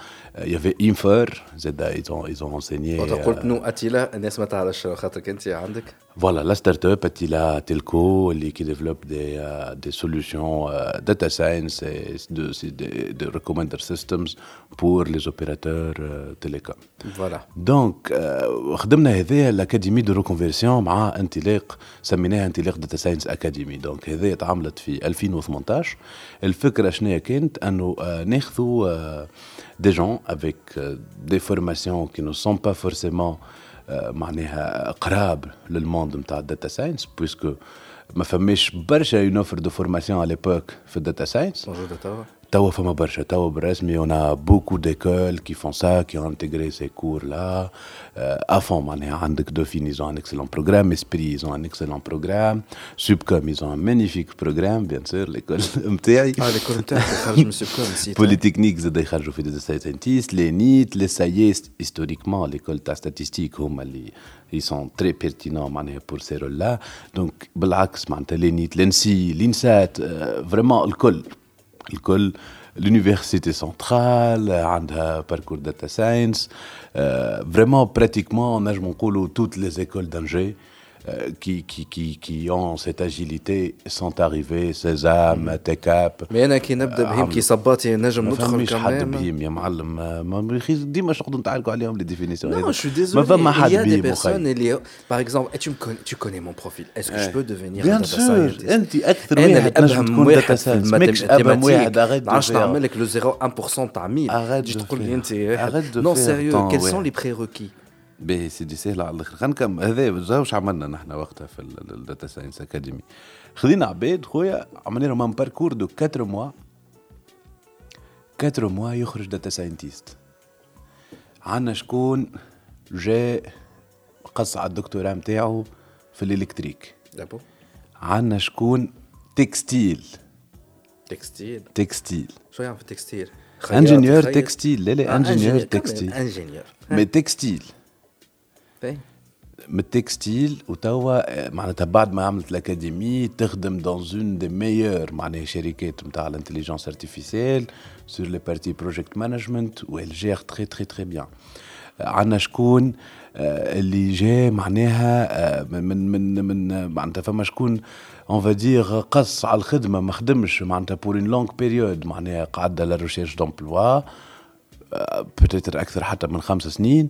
[SPEAKER 3] il y avait Infer Zeda ils ont ils ont enseigné
[SPEAKER 1] قلت نو أتيلا الناس ما تعرفش خاطرك أنت عندك؟
[SPEAKER 3] Voilà, la start-up Attila Telco qui développe des, euh, des solutions euh, data science et de, de, de recommender systems pour les opérateurs euh, télécoms.
[SPEAKER 1] Voilà.
[SPEAKER 3] Donc, خدمنا هذايا الأكاديمي دو ريكونفيرسيون مع انطلاق سميناها انطلاق داتا ساينس أكاديمي دونك هذايا تعملت في 2018 الفكرة شنو كانت أنه ناخذوا des gens avec des formations qui ne sont pas forcément معناها قراب للـ monde نتاع الـ data science puisque ما فماش برشا ينوفر دو فورماسيون على ليبوك في الداتا ساينس
[SPEAKER 1] موجوده توا
[SPEAKER 3] Mais on a beaucoup d'écoles qui font ça, qui ont intégré ces cours-là. Euh, à fond, hein, Dauphine, ils ont un excellent programme. Esprit, ils ont un excellent programme. Subcom, ils ont un magnifique programme, bien sûr, l'école
[SPEAKER 1] MTI. Ah, l'école MTI, Subcom
[SPEAKER 3] aussi. Polytechnique, ils ont fait des scientists, les NIT, les SAIES, historiquement, l'école TA statistique, oh, ils sont très pertinents hein, pour ces rôles-là. Donc, Blax, les NIT, l'ENSI, l'INSAT, euh, vraiment, l'école. الكل الكل l'université centrale عندها parcours data science vraiment pratiquement نجم نقولوا toutes les écoles d'ingé Euh, qui, qui, qui, qui ont cette agilité sont arrivés Sésame, TechUp
[SPEAKER 1] مي انا كي نبدا بهم كي صباتي نجم
[SPEAKER 3] ما
[SPEAKER 1] ندخل
[SPEAKER 3] فماش حد
[SPEAKER 1] كمان
[SPEAKER 3] بهم يا معلم ما- ما يخي ديما شغل نتعاركوا عليهم لي ديفينيسيون
[SPEAKER 1] Non, je suis désolé.
[SPEAKER 3] ما فما حد
[SPEAKER 1] Il y a des
[SPEAKER 3] بهم
[SPEAKER 1] personnes,
[SPEAKER 3] مخي
[SPEAKER 1] il y a- par exemple, et tu, me connais, tu connais mon profil. Est-ce que je peux devenir
[SPEAKER 3] بيان
[SPEAKER 1] un data
[SPEAKER 3] سور
[SPEAKER 1] scientist
[SPEAKER 3] انت اكثر
[SPEAKER 1] انا اللي
[SPEAKER 3] واحد نجم
[SPEAKER 1] ابهم
[SPEAKER 3] تكون داتا
[SPEAKER 1] واحد في
[SPEAKER 3] ساينس ماكش ابهم واحد اريت
[SPEAKER 1] ما عرفتش نعمل لك لو 0 1% تاع 1000
[SPEAKER 3] Arrête
[SPEAKER 1] تجي
[SPEAKER 3] de
[SPEAKER 1] تقول لي
[SPEAKER 3] faire.
[SPEAKER 1] انت
[SPEAKER 3] Arrête de
[SPEAKER 1] نو
[SPEAKER 3] faire
[SPEAKER 1] سيريو
[SPEAKER 3] ton
[SPEAKER 1] quels sont
[SPEAKER 3] واحد.
[SPEAKER 1] les prérequis
[SPEAKER 3] باهي سيدي سهل على الآخر. خلينا نكمل. هذا واش عملنا نحن وقتها في الداتا ساينس اكاديمي خذينا عباد خويا عملنا لهم ان باركور دو 4 موا 4 mois يخرج data scientist عندنا شكون جاء قص على الدكتوراه نتاعو في الـ
[SPEAKER 1] électrique.
[SPEAKER 3] عندنا شكون تكستيل.
[SPEAKER 1] تكستيل
[SPEAKER 3] تكستيل.
[SPEAKER 1] شو يعرف الـ
[SPEAKER 3] textile ingénieur textile لا لا ingénieur
[SPEAKER 1] textile
[SPEAKER 3] ingénieur mais
[SPEAKER 1] textile
[SPEAKER 3] من الـ textile وتوا آه، معناتها بعد ما عملت l'académie تخدم dans une des meilleures معناها شركات نتاع الإنتليجنس ارتيفيسيال sur les parties project management و elle gère très très très bien عندنا شكون آه، اللي جا معناها آه، من من من, معناتها فما شكون on va dire قص على الخدمة ما خدمش معناتها pour une longue période معناها قعد la recherche d'emploi peut-être أكثر حتى من خمس سنين.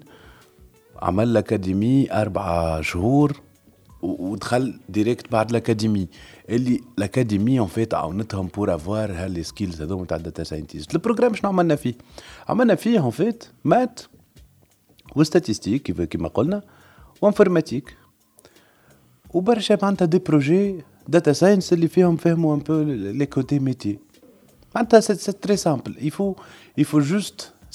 [SPEAKER 3] عمل الاكاديمي اربع شهور و- ودخل ديريكت بعد الاكاديمي اللي الاكاديمي اون فيت عاونتهم بور افوار هالي سكيلز هذوما تاع الداتا ساينتيست البروجرام شنو عملنا فيه عملنا فيه اون فيت مات وستاتيستيك كيف كيما قلنا وانفورماتيك وبرشا معناتها دي بروجي داتا ساينس اللي فيهم فهموا ان بو لي كوتي ميتي معناتها سي سي تري سامبل يفو يفو جوست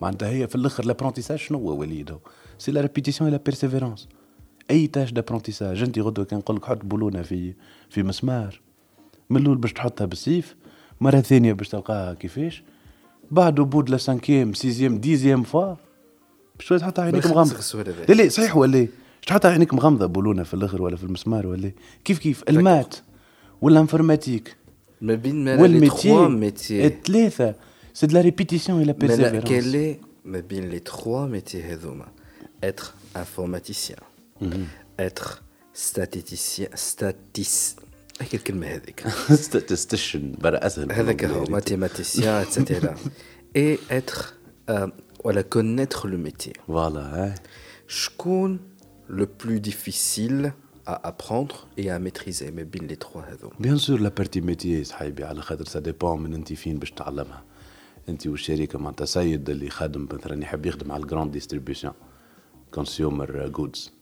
[SPEAKER 3] معناتها هي في الآخر l'apprentissage شنو هو وليد c'est la répétition et la persévérance أي tâche d'apprentissage أنت غدوه كان نقول لك حط بولونة في في مسمار. من الأول باش تحطها بالسيف مرة ثانية باش تلقاها كيفاش؟ بعد au bout de la cinquième sixième dixième fois باش تحطها عينيك مغمضه. لا لا صحيح ولا تحطها عينيك مغمضه بولونة في الآخر ولا في المسمار ولا؟ كيف كيف؟ الـ maths
[SPEAKER 1] والـ informatique ما بين
[SPEAKER 3] ما
[SPEAKER 1] والـ métier
[SPEAKER 3] الثلاثة. سي دو لا ريبيتيسيون اي لا
[SPEAKER 1] Mais là,
[SPEAKER 3] بيرسيفيرونس
[SPEAKER 1] quel est ما بين les trois métiers هذوما être informaticien être statisticien statis هيك الكلمة هذيك
[SPEAKER 3] ستاتستيشن برا اسهل
[SPEAKER 1] هذاك هو mathématicien etc et être euh, ولا connaître le métier
[SPEAKER 3] فوالا
[SPEAKER 1] شكون le plus difficile à apprendre et à maîtriser ما بين les trois هذوما
[SPEAKER 3] بيان سور لا بارتي ميتي صاحبي على خاطر سا ديبون من انت فين باش تعلمها أنت والشركة معناتها سيد اللي خادم مثلا يحب يخدم على الـ grande distribution consumer goods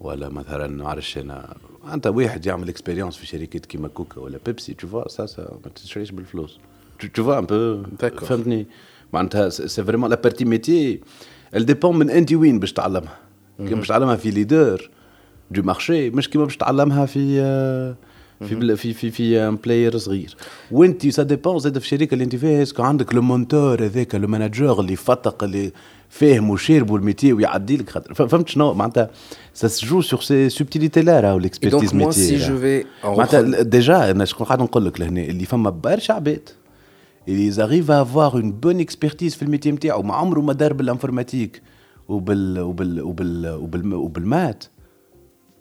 [SPEAKER 3] ولا مثلا ما عرفش أنا أنت واحد يعمل expérience في شركات كيما كوكا ولا بيبسي tu vois ça ça ما تشريش بالفلوس. tu vois un
[SPEAKER 1] peu.
[SPEAKER 3] فهمتني؟ معناتها c'est vraiment la partie métier elle dépend من أنت وين باش تعلمها. كيما باش تعلمها في leader du marché مش كيما باش تعلمها في آه، في بل- في في في un player صغير. وانت ça dépend زاد في الشركة اللي انت فيها est-ce que عندك le mentor هذاك le manager اللي فتق اللي فاهم وشارب الـ métier ويعدي لك خاطر. فهمت شنو؟ معناتها ça se joue sur ces subtilités لا راهو
[SPEAKER 1] l'expertise métier
[SPEAKER 3] معناتها déjà أنا شكون قاعد نقول لك لهنا؟ اللي فما برشا عباد اللي arrivent à avoir une bonne expertise في الـ métier نتاعو ما عمره ما دار بالـ informatique وبال وبال وبال وبال وبالمات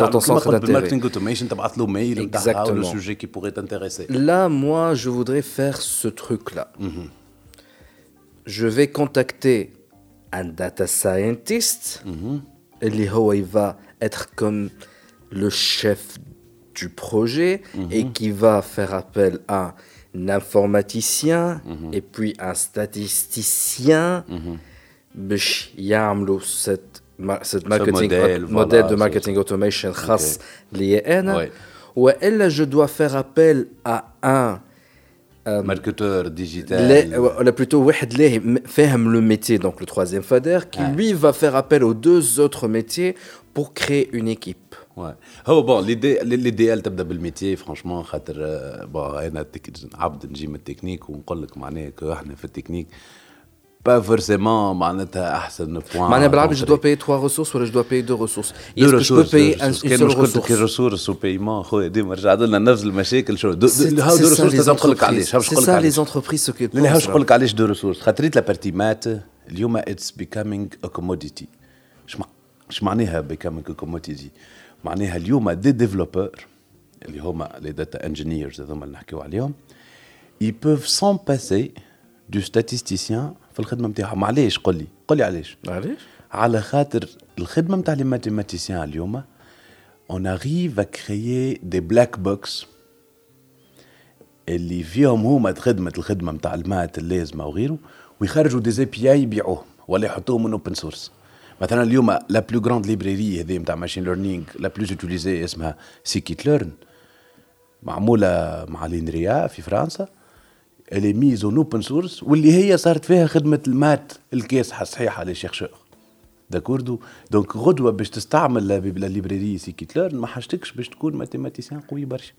[SPEAKER 3] dans ton centre d'intérêt. marketing automation, tu as le mail, Exactement. le sujet qui pourrait t'intéresser.
[SPEAKER 1] Là, moi, je voudrais faire ce truc-là. Mm -hmm. Je vais contacter un data scientist. Mm -hmm. il va être comme le chef du projet mm -hmm. et qui va faire appel à un informaticien et puis un statisticien. باش cette cette marketing modèle de marketing automation خاص لي انا والا je dois faire appel à un
[SPEAKER 3] marketeur digital
[SPEAKER 1] ولا plutôt واحد لاهي فاهم le métier donc le troisième fader qui lui va faire appel aux deux autres métiers pour créer une équipe
[SPEAKER 3] Ouais. هو بون ليديال تبدا بالميتي فرانشمون خاطر بون انا عبد نجي من التكنيك ونقول لك معناها احنا في التكنيك pas forcément معناتها احسن بوان
[SPEAKER 1] معناها بالعربي جو دوا باي 3 ريسورس ولا جو دوا باي 2 ريسورس دو ريسورس باي ان
[SPEAKER 3] سول ريسورس كي ريسورس وبايمون خويا ديما رجع لنا نفس المشاكل شو دو هاو دو ريسورس لازم نقول لك علاش هاوش نقول لك علاش
[SPEAKER 1] لي زونتربريز سو كي
[SPEAKER 3] لا هاوش نقول لك علاش دو ريسورس خاطريت لا بارتي مات اليوم اتس بيكامينغ ا كوموديتي اش معناها بيكامينغ ا كوموديتي معناها اليوم دي ديفلوبور اللي هما لي داتا انجينيرز هذوما اللي نحكيو عليهم ils peuvent s'en passer du statisticien في الخدمة نتاعهم علاش قل لي قل لي علاش.
[SPEAKER 1] علاش
[SPEAKER 3] على خاطر الخدمة نتاع les mathématiciens اليوم on arrive à créer des black box اللي فيهم هما خدمة الخدمة نتاع الـ maths اللازمه وغيره ويخرجوا des API يبيعوهم ولا يحطوهم من open source مثلا اليوم la plus grande librairie هذه نتاع machine learning la plus utilisée اسمها scikit-learn معمولة مع l'INRIA في فرنسا. اللي mise open source واللي هي صارت فيها خدمة الـ maths الكاسحه الصحيحه لشيخ d'accord donc غدوة باش تستعمل la librairie scikit-learn ما حاجتكش باش تكون mathématicien قوي برشا.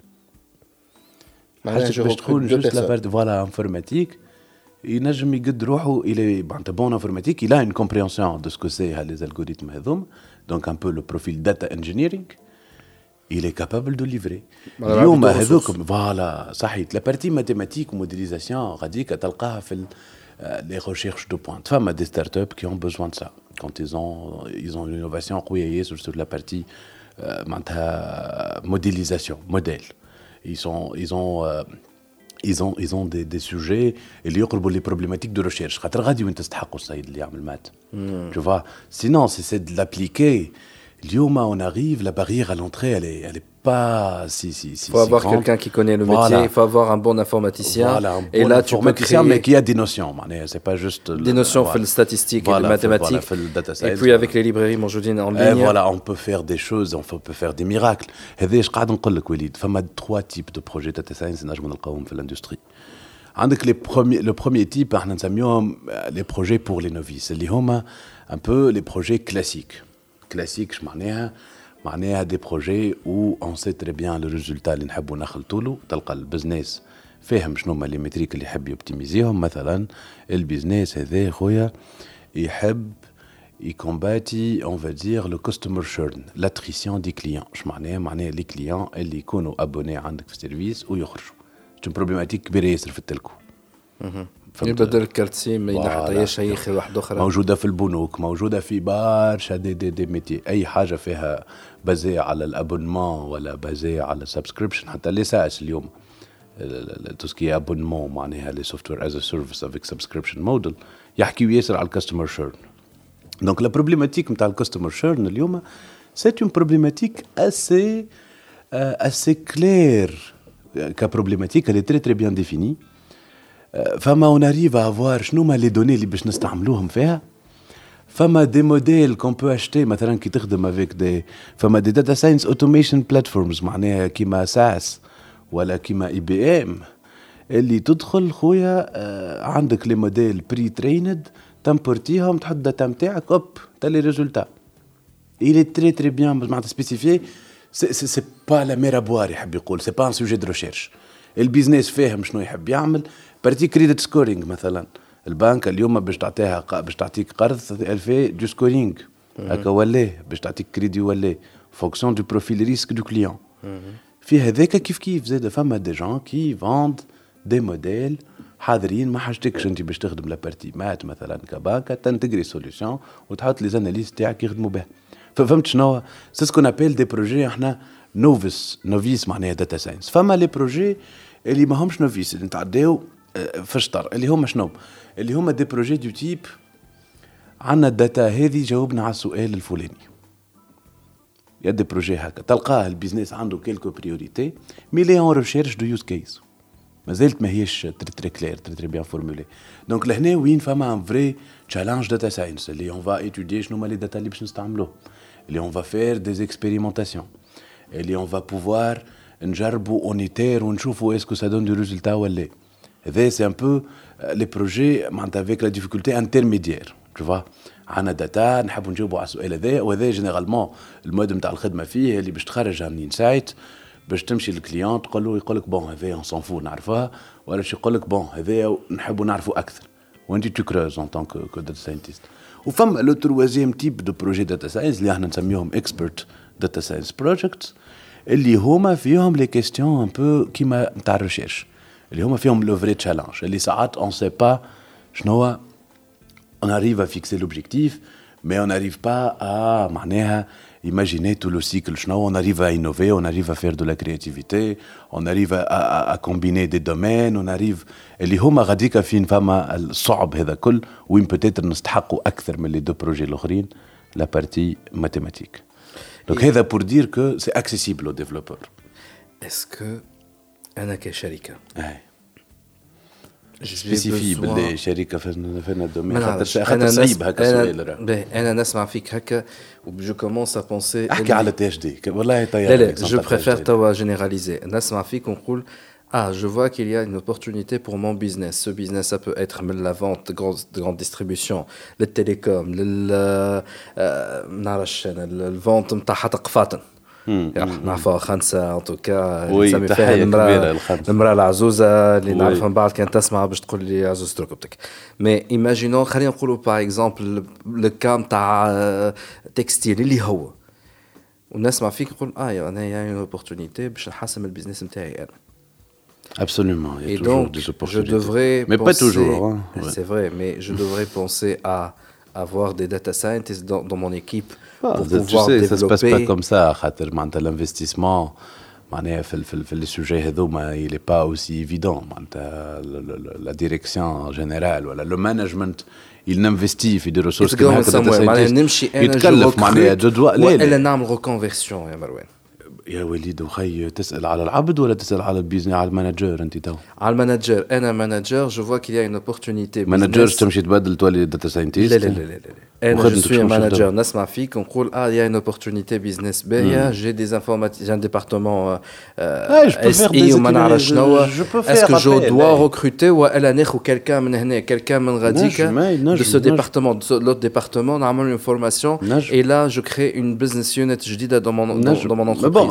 [SPEAKER 3] حاجتك باش تكون juste la part voilà informatique ينجم يقد روحه إلى معناتها bonne informatique إلى une compréhension de ce que c'est les algorithmes هذوم دونك ان بو لو بروفيل داتا انجينيرينغ il est capable de livrer اليوم هذوك فوالا صحيت لا بارتي ماتيماتيك وموديليزاسيون غاديك تلقاها في les recherches de pointe. Femmes des startups qui ont besoin de ça. Quand ils ont, ils ont une innovation sur, sur la partie euh, modélisation, modèle. Ils, sont, ils ont, euh, ils ont, ils ont des, des sujets اللي يقربوا les problématiques de recherche. خاطر غادي وين تستحقوا السيد اللي يعمل مات. Tu vois, sinon c'est de l'appliquer. Lyoma, on arrive, la barrière à l'entrée, elle est, elle est pas si si si.
[SPEAKER 1] Il faut avoir quelqu'un qui connaît le métier, il faut avoir un bon informaticien.
[SPEAKER 3] Voilà, un bon
[SPEAKER 1] et là, tu peux créer...
[SPEAKER 3] mais qui a des notions. C'est pas juste.
[SPEAKER 1] Des notions, voilà. fait le statistique, voilà, et le mathématique. Fait, voilà, fait le data science, et puis avec les librairies Monjoudine en ligne.
[SPEAKER 3] Et voilà, on peut faire des choses, on peut faire des miracles. هذا ايش قاعد نقول لك وليد فما trois types de projets data science نجم نلقاهم في l'industrie. عندك les premiers, le premier type احنا نسميهم les projets pour les novices اللي هما un peu les projets classiques. classiques اش معناها معناها des projets où on sait très bien le résultat اللي نحبوا نخلطوا له. تلقى ال business فاهم شنو هما les métriques اللي يحب يوبتيميزيهم مثلا ال business هذا خويا يحب يكومباتي on va dire le customer churn l'attrition des clients اش معناها معناها les clients اللي يكونوا abonnés عندك في ال service ويخرجوا. problématique كبيرة ياسر في ال telco.
[SPEAKER 1] يبدل ال carte SIM ما ينحطيش أي خي واحد أخرى
[SPEAKER 3] موجودة في البنوك موجودة في برشا دي دي, دي ميتي. أي حاجة فيها basée على ال abonnement ولا basée على subscription حتى les SaaS اليوم. tout ce qui est abonnement معناها les software as a service avec subscription model يحكيو ياسر على ال customer churn donc la problématique نتاع ال customer churn اليوم c'est une problématique assez assez claire ك problématique est très très bien définie. فما on arrive à voir شنو ما les données اللي باش نستعملوهم فيها؟ فما des modèles qu'on peut acheter مثلا كي تخدم avec des فما des data science automation platforms معناها كيما SAS ولا كيما IBM اللي تدخل خويا آه عندك les modèles pre-trained تمبورتيهم تحط ال data نتاعك hop t'as les résultats. Est très très bien معناتها spécifié c'est pas la mer à boire يحب يقول. c'est pas un sujet de recherche ال business فاهم شنو يحب يعمل. partie credit scoring مثلا. البنك اليوم باش تعطيها باش تعطيك قرض elle fait du scoring هكا ولا باش تعطيك كريدي ولا fonction du profil risque du client في هذاك كيف كيف؟ زاد فما des gens qui vendent des modèles حاضرين ما حاجتكش أنت باش تخدم la partie maths مثلا كبنك تنتجري solution وتحط les analystes تاعك يخدموا بها فهمت شنو؟ c'est ce qu'on appelle des projets إحنا novices novices معناها data science فما les projets اللي ما همش novices اللي نتعداو في الشطر اللي هما شنو اللي هما دي بروجي دو تيب عندنا الداتا هذه جاوبنا على السؤال الفلاني يا دي بروجي هكا تلقاه البيزنس عنده كيلكو بريوريتي مي لي اون ريشيرش دو يوز كيس مازالت ماهيش تري تري كلير تري تري بيان فورمولي دونك لهنا وين فما ان فري تشالنج داتا ساينس اللي اون فا ايتودي شنو هما لي داتا اللي باش نستعملوه اللي اون فا فير دي اكسبيريمونتاسيون اللي اون فا بوفوار نجربوا اونيتير ونشوفوا اسكو سا دون دو ريزولتا ولا هذا سي ان بو لي بروجي معناتها افيك لا ديفيكولتي انترميديير تو فوا عندنا داتا نحبوا نجاوبوا على السؤال هذا وهذا جينيرالمون المود نتاع الخدمه فيه اللي باش تخرج عن انسايت باش تمشي للكليون تقول له يقول لك بون هذا اون سون فو نعرفها ولا شي يقول لك بون هذا نحبوا نعرفوا اكثر وانت تو كروز اون تونك كو داتا ساينتيست وفما لو تروازيام تيب دو بروجي داتا ساينس اللي احنا نسميهم اكسبرت داتا ساينس بروجيكتس اللي هما فيهم لي كيستيون ان بو كيما نتاع الريشيرش اللي هما فيهم لو فري تشالنج اللي ساعات اون سي با شنو هو on arrive à fixer l'objectif, mais on n'arrive pas à imaginer tout le cycle. On arrive à innover, on arrive à faire de la créativité, on arrive à, à, à combiner des domaines, on arrive اللي هما غاديكا فين فما الصعب هذا كل وين بتاتر نستحقوا اكثر من لي دو بروجي الاخرين لا بارتي ماتيماتيك دونك هذا بور دير كو سي اكسيسيبل او ديفلوبور
[SPEAKER 1] اسكو انا كشركه
[SPEAKER 3] اي سبيسيفي باللي شركه فينا الدومين خاطر خاطر صعيب هكا
[SPEAKER 1] سؤال انا نسمع فيك هكا وجو كومونس ا بونسي
[SPEAKER 3] احكي على تي اش دي والله
[SPEAKER 1] طيب لا لا جو بريفير توا جينيراليزي نسمع فيك ونقول Ah, je vois qu'il y a une opportunité pour mon business. Ce business, ça peut être la vente de grande, de grande distribution, le télécom, le, le, le, le vente de نعرفها خمسة ان توكا
[SPEAKER 3] نسمي فيها المرأة
[SPEAKER 1] المرأة العزوزة اللي نعرفها من بعد كان تسمع باش تقول لي عزوز ركبتك مي ايماجينون خلينا نقولوا باغ اكزومبل لو كام تاع تكستيل اللي هو ونسمع فيك نقول اه انا يا اون اوبورتونيتي باش نحسن البيزنس نتاعي انا
[SPEAKER 3] Absolument.
[SPEAKER 1] Il y a Et toujours donc, des opportunités. Je devrais
[SPEAKER 3] mais penser, pas toujours. Hein.
[SPEAKER 1] C'est ouais. vrai, mais je devrais penser à avoir des data scientists dans, dans mon équipe
[SPEAKER 3] ah, pour pouvoir tu sais, développer. Ça se passe pas comme ça. L'investissement, في les sujets هذوما il est pas aussi évident la direction générale ولا le management il n'investit في des ressources
[SPEAKER 1] كما هكا يتكلف معناها دو دوا لا لا نعمل ريكونفيرسيون يا مروان
[SPEAKER 3] يا وليد وخي تسال على العبد ولا تسال على البيزنس على المانجر انت تو
[SPEAKER 1] على المانجر انا مانجر جو فوا كيل اون اوبورتونيتي
[SPEAKER 3] مانجر تمشي تبدل تولي داتا ساينتيست
[SPEAKER 1] لا لا لا لا, لا. انا جو سوي مانجر نسمع فيك ونقول اه يا اون اوبورتونيتي بيزنس باهيه جي دي انفورماتيك جي ان ديبارتمون اس اي وما نعرف شنو اسكو جو دوا ريكروتي والا ناخذ كالكان من هنا كالكان من غاديكا دو سو ديبارتمون دو لوت ديبارتمون نعمل اون فورماسيون اي لا جو كري اون بزنس يونت جديده دو مون دو مون
[SPEAKER 3] انتربريز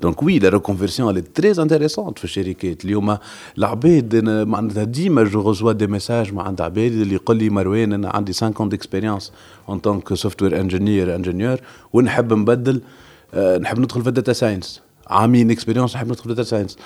[SPEAKER 3] دونك وي لا ريكونفيرسيون اللي تري انتيريسونت في الشركات اليوم العباد معناتها ديما جو غوزوا دي ميساج مع عند عباد اللي يقول لي مروان انا عندي 5 ديكسبيريونس اون تونك سوفت وير انجينير انجينيور ونحب نبدل نحب ندخل في الداتا ساينس عامين expérience نحب ندخل في ال data science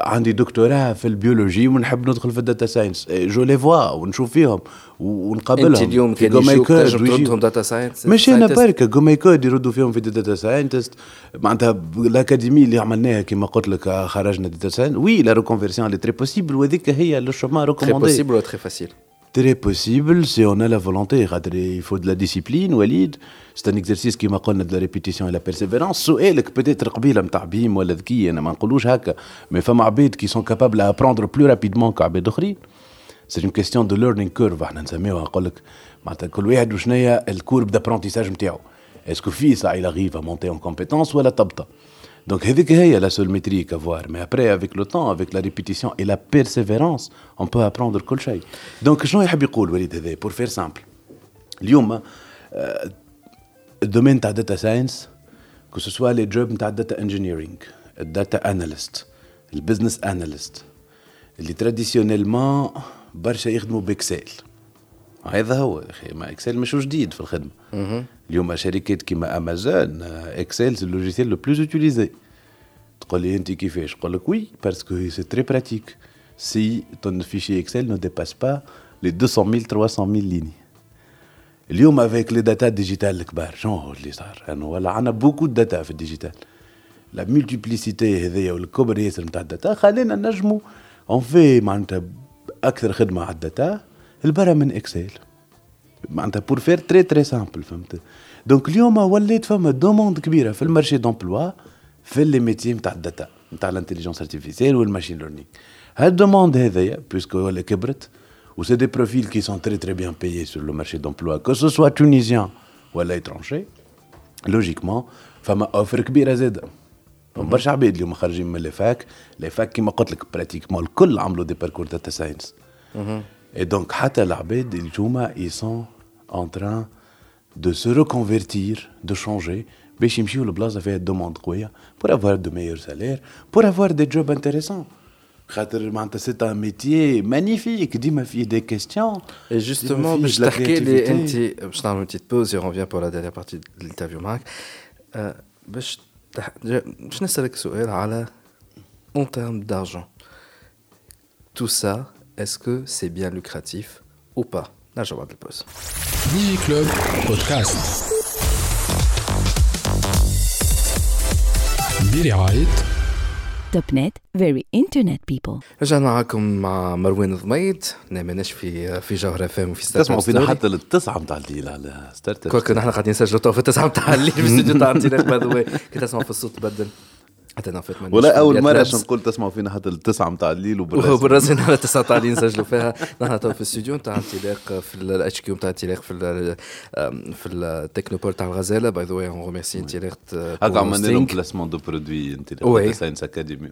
[SPEAKER 3] عندي دكتوراه في ال biologie ونحب ندخل في ال data science je les vois ونشوف فيهم ونقابلهم.
[SPEAKER 1] أنت اليوم كان يجوك تنجم data science
[SPEAKER 3] ماشي أنا برك je code يردوا فيهم في data scientist معناتها ال academy اللي عملناها كما قلت لك خرجنا data science oui la reconversion elle est très possible وهذيك هي le chemin recommandé
[SPEAKER 1] très possible ولا très facile
[SPEAKER 3] Très possible si on a la volonté. Il faut de la discipline, Walid. C'est un exercice qui m'a connu de la répétition et la persévérance. سؤالك peut-être قبيله نتاع بيم ولا ذكيه انا ما نقولوش هكا مي فما عباد qui sont capables à apprendre plus rapidement كعباد اخرين. C'est une question de learning curve احنا نسميوها نقول لك معناتها كل واحد وشنيا الكورب d'apprentissage نتاعو. Est-ce que في ça il arrive à monter en compétence ولا تبطأ. Donc هذيك هي la seule métrique à voir. Mais après avec le temps, avec la répétition et la persévérance, on peut apprendre كل شيء. Donc شنو يحب يقول وليد هذا pour faire simple. اليوم الدومين تاع داتا ساينس كو سوسوا لي جوب نتاع الداتا انجينيرينغ الداتا اناليست البزنس اناليست اللي تراديسيونيلمون برشا يخدموا باكسل هذا هو أخي ما Excel مش جديد في الخدمة. اليوم شركات كيما Amazon Excel c'est le logiciel le plus utilisé تقول لي أنت كيفاش؟ نقول لك oui parce que c'est très pratique si ton fichier Excel ne dépasse pas les 200 000 300 000 lignes. اليوم avec les data digital الكبار شنو هو اللي صار؟ انه ولا عندنا beaucoup data في ال digital la multiplicité هذيا والكبر ياسر نتاع ال data خلينا نجمو. اون في معناتها أكثر خدمة على الداتا البرا من اكسل معناتها بور فير تري تري سامبل فهمت دونك اليوم وليت فما دوموند كبيره في المارشي دومبلوا في لي ميتي نتاع الداتا نتاع الانتليجنس ارتيفيسيال والماشين ليرنينغ هاد الدوموند هذايا بيسكو ولا كبرت ou c'est des profils qui sont très très bien payés sur le marché d'emploi, que ce soit tunisien ou à l'étranger, logiquement, فما اوفر كبيره زاده برشا عباد اليوم خارجين من لي فاك لي فاك كيما قلت لك براتيكمون الكل عملوا دي باركور داتا ساينس اي دونك حتى العباد اليوم ils sont en train de se reconvertir de changer باش يمشيو لبلاصه فيها دوموند قويه pour avoir de meilleurs salaires pour avoir des jobs intéressants خاطر معناتها سي ان ميتيي مانيفيك ديما فيه دي كيستيون
[SPEAKER 1] Et justement, باش تحكي لي انت باش نعمل بتيت بوز et on revient pour la dernière partie de l'interview معك آه، باش تح... باش نسألك سؤال على en termes d'argent tout ça est-ce que c'est bien lucratif ou pas? نرجع بعد البوز
[SPEAKER 2] ديجي كلوب بودكاست برعاية
[SPEAKER 4] توب نت very internet people.
[SPEAKER 1] رجعنا معاكم مع مروان ضميد نامناش في في جوهرة فام وفي ستارت
[SPEAKER 3] تسمعوا
[SPEAKER 1] اب
[SPEAKER 3] فينا حتى للتسعه نتاع الليل على ستارت اب
[SPEAKER 1] كون نحن قاعدين نسجلوا تو في التسعة نتاع الليل في الاستوديو تاع انتي باي ذا واي كي تسمع في الصوت تبدل حتى أنا فات
[SPEAKER 3] ولا
[SPEAKER 1] في
[SPEAKER 3] أول
[SPEAKER 1] مرة.
[SPEAKER 3] عشان نقول تسمعوا فينا حتى للتسعه نتاع الليل
[SPEAKER 1] وهو
[SPEAKER 3] وبالرسم
[SPEAKER 1] بالرسم على تسعة تاع اللي نسجلوا فيها. نحن تو في الاستوديو نتاع انطلاق في الاتش كيو نتاع انطلاق في ال في التكنوبول تاع الغزالة. باي ذا واي اون ريميرسي انطلاق
[SPEAKER 3] هكا عملنا لهم بلاسمون دو برودوي انت
[SPEAKER 1] وي.
[SPEAKER 3] ساينس اكاديمي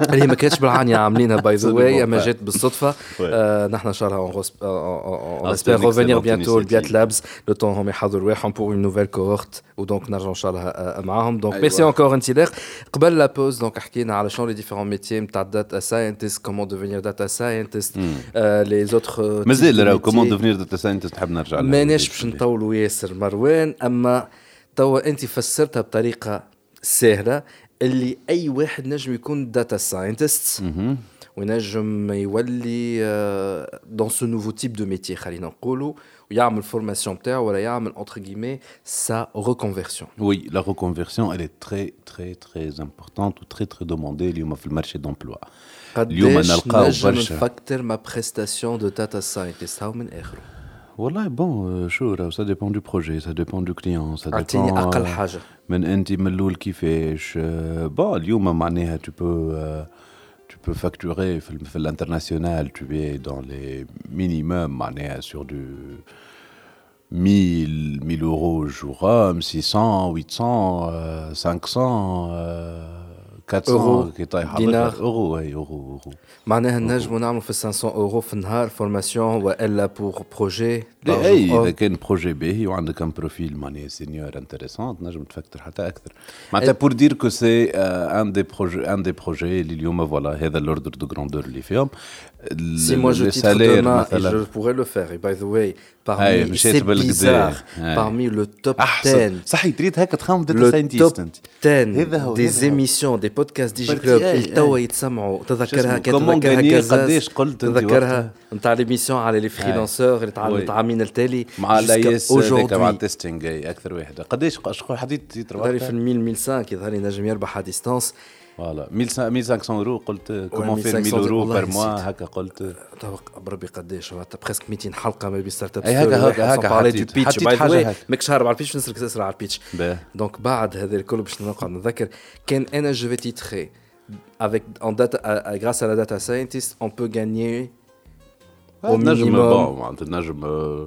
[SPEAKER 1] اللي ما كانتش بالعانية عاملينها باي ذا واي
[SPEAKER 3] أما
[SPEAKER 1] جات
[SPEAKER 3] بالصدفة.
[SPEAKER 1] آه، نحن إن شاء الله اون اسبير
[SPEAKER 3] excellente
[SPEAKER 1] بيانتو البيات. لابس لو طون هم يحضروا رواحهم بور اون نوفيل كوهورت ودونك نرجعوا ان شاء الله معاهم دونك. ميرسي انكور انطلاق قبل لا بوز دونك حكينا على شنو لي ديفيرون ميتيي نتاع داتا ساينتست كومون ديفينير داتا ساينتست لي زوتر
[SPEAKER 3] مازال راهو كومون ديفنير داتا ساينتست نحب نرجع لها.
[SPEAKER 1] ماناش باش نطولوا ياسر مروان اما توا انت فسرتها بطريقه سهله اللي اي واحد نجم يكون داتا ساينتست وينجم يولي دون سو نوفو تيب دو ميتي خلينا نقولوا ويعمل فورماسيون نتاعو ولا يعمل اونتر غيمي سا ريكونفيرسيون
[SPEAKER 3] Oui, la reconversion, elle est très, très, très importante ou très, très demandée اليوم في المارشي d'emploi. اليوم
[SPEAKER 1] قداش
[SPEAKER 3] نلقاو
[SPEAKER 1] نجم
[SPEAKER 3] برشا.
[SPEAKER 1] نفكر ما بريستاسيون دو داتا ساينتست هاو من اخره
[SPEAKER 3] والله بون شو راهو ça dépend du projet, ça dépend du client, ça
[SPEAKER 1] اعطيني
[SPEAKER 3] dépend
[SPEAKER 1] اقل
[SPEAKER 3] euh,
[SPEAKER 1] حاجه
[SPEAKER 3] من انت من الاول كيفاش آه، بون اليوم معناها tu peux euh, tu peux facturer l'international, tu es dans les minimums, on est sur du 1000, 1000 euros jour 600, 800, 500. 400
[SPEAKER 1] أورو،
[SPEAKER 3] كي طايح
[SPEAKER 1] دينار.
[SPEAKER 3] اورو اي اورو اورو
[SPEAKER 1] معناها نجموا نعملوا في 500 اورو في النهار فورماسيون والا بور بروجي
[SPEAKER 3] لا اي اذا كان بروجي باهي وعندك ان بروفيل معناها سينيور انتريسون تنجم تفكر حتى اكثر معناتها بور دير كو سي ان دي بروجي ان دي بروجي اللي اليوم فوالا هذا الاوردر دو جراندور اللي فيهم
[SPEAKER 1] Si moi je titre demain, et je pourrais le faire, et by the way, parmi,
[SPEAKER 3] مشيت
[SPEAKER 1] c'est bizarre,
[SPEAKER 3] Aïe.
[SPEAKER 1] parmi le top 10,
[SPEAKER 3] احسن صحيح تريد هكا تخمم داتا
[SPEAKER 1] le top
[SPEAKER 3] انت
[SPEAKER 1] 10
[SPEAKER 3] هذا هو،
[SPEAKER 1] des émissions, des podcasts ديجي
[SPEAKER 3] برتي-
[SPEAKER 1] كلوب
[SPEAKER 3] أي-
[SPEAKER 1] اللي توا
[SPEAKER 3] أي.
[SPEAKER 1] يتسمعوا تذكرها
[SPEAKER 3] اسمه؟ Comment
[SPEAKER 1] تذكرها؟ نتاع ليميسيون على لي فريلانسور اللي من التالي
[SPEAKER 3] مع الاي اس هذاك مع التستينغ أكثر واحد قداش شكون حديت تيتر
[SPEAKER 1] يظهر لي في
[SPEAKER 3] وقتها؟
[SPEAKER 1] ال 1000 1005 يظهر لي نجم يربح على ديستانس
[SPEAKER 3] فوالا. 1500 اورو قلت كومون فير 1000
[SPEAKER 1] 1500
[SPEAKER 3] اورو بار موا. هكا قلت.
[SPEAKER 1] بربي قداش بريسك 200 حلقة ما بين ستارت اب
[SPEAKER 3] هكا- هكا- هكا حطيت- حطيت حاجة هكا.
[SPEAKER 1] ماكش هارب على البيتش نسرك تسرع على البيتش. دونك بعد هذا الكل باش نقعد نذكر كان أنا جو في avec en data à- à- grâce à la data scientist on peut gagner au
[SPEAKER 3] نجم
[SPEAKER 1] minimum.
[SPEAKER 3] نجم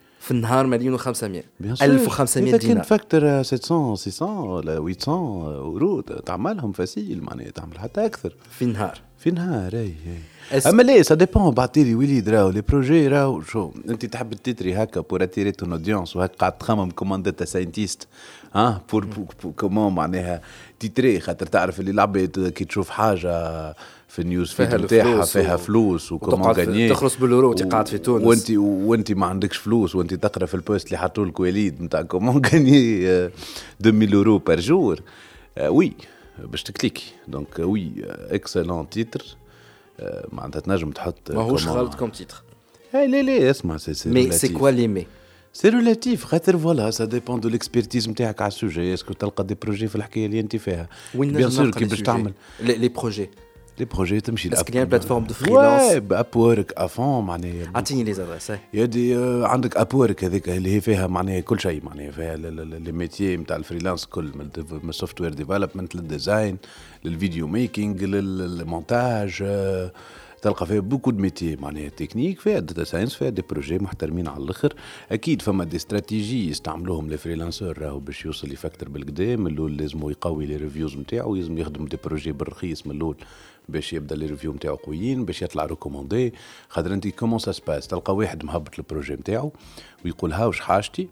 [SPEAKER 1] في النهار مليون و500
[SPEAKER 3] بيان سور
[SPEAKER 1] 1500
[SPEAKER 3] اذا كان
[SPEAKER 1] دينار.
[SPEAKER 3] فاكتور 700 600 ولا 800 اورو تعملهم فاسيل معناها تعمل حتى أكثر
[SPEAKER 1] في النهار
[SPEAKER 3] في نهار اي اي اما لا سا ديبون بعتيلي وليد راهو لي بروجي راهو شو انت تحب تتري هكا بور اتيري تون اودينس وهكا قاعد تخمم كومان داتا ساينتيست ها بور كومون معناها تيتري خاطر تعرف اللي العباد كي تشوف حاجة في النيوز
[SPEAKER 1] فيها
[SPEAKER 3] فيد نتاعها فيها فلوس وكومون غاني
[SPEAKER 1] تخلص باليورو وانت قاعد في تونس.
[SPEAKER 3] وانت وانت ما عندكش فلوس وانت تقرأ في البوست اللي حطوا لك وليد نتاع كومون غاني 2000 اورو بار جور وي باش تكليكي دونك وي اكسلون تيتر معناتها تنجم تحط
[SPEAKER 1] ماهوش غلط كوم تيتر
[SPEAKER 3] اي لا لا اسمع سي سي
[SPEAKER 1] مي سي كوا لي مي
[SPEAKER 3] سي ريلاتيف خاطر فوالا سا ديبون دو ليكسبيرتيز نتاعك على السوجي اسكو تلقى دي بروجي في الحكاية اللي انت فيها
[SPEAKER 1] وين
[SPEAKER 3] بيان سور كي باش؟ تعمل
[SPEAKER 1] لي بروجي
[SPEAKER 3] لي بروجي تمشي
[SPEAKER 1] Est-ce
[SPEAKER 3] لأب-
[SPEAKER 1] qu'il y a une plateforme de freelance.
[SPEAKER 3] Ouais, اب وورك افون معناها
[SPEAKER 1] اعطيني لي زادريس
[SPEAKER 3] يا دي آه، عندك اب وورك هذيك اللي هي فيها معناها كل شيء معناها فيها لي ميتيي نتاع الفريلانس كل من ال software development لل design لل video making للمونتاج تلقى فيها beaucoup de métiers معناها techniques فيها data science فيها des projets محترمين على الأخر. أكيد فما des stratégies يستعملوهم les freelancers راهو باش يوصل يفكتر بالقدا من الأول لازم يقوي les reviews نتاعو لازم يخدم des projets بالرخيص من الأول باش يبدا les reviews نتاعو قويين باش يطلع recommandé خاطر انت comment ça se passe؟ تلقى واحد مهبط ال projet نتاعو ويقول ها واش حاجتي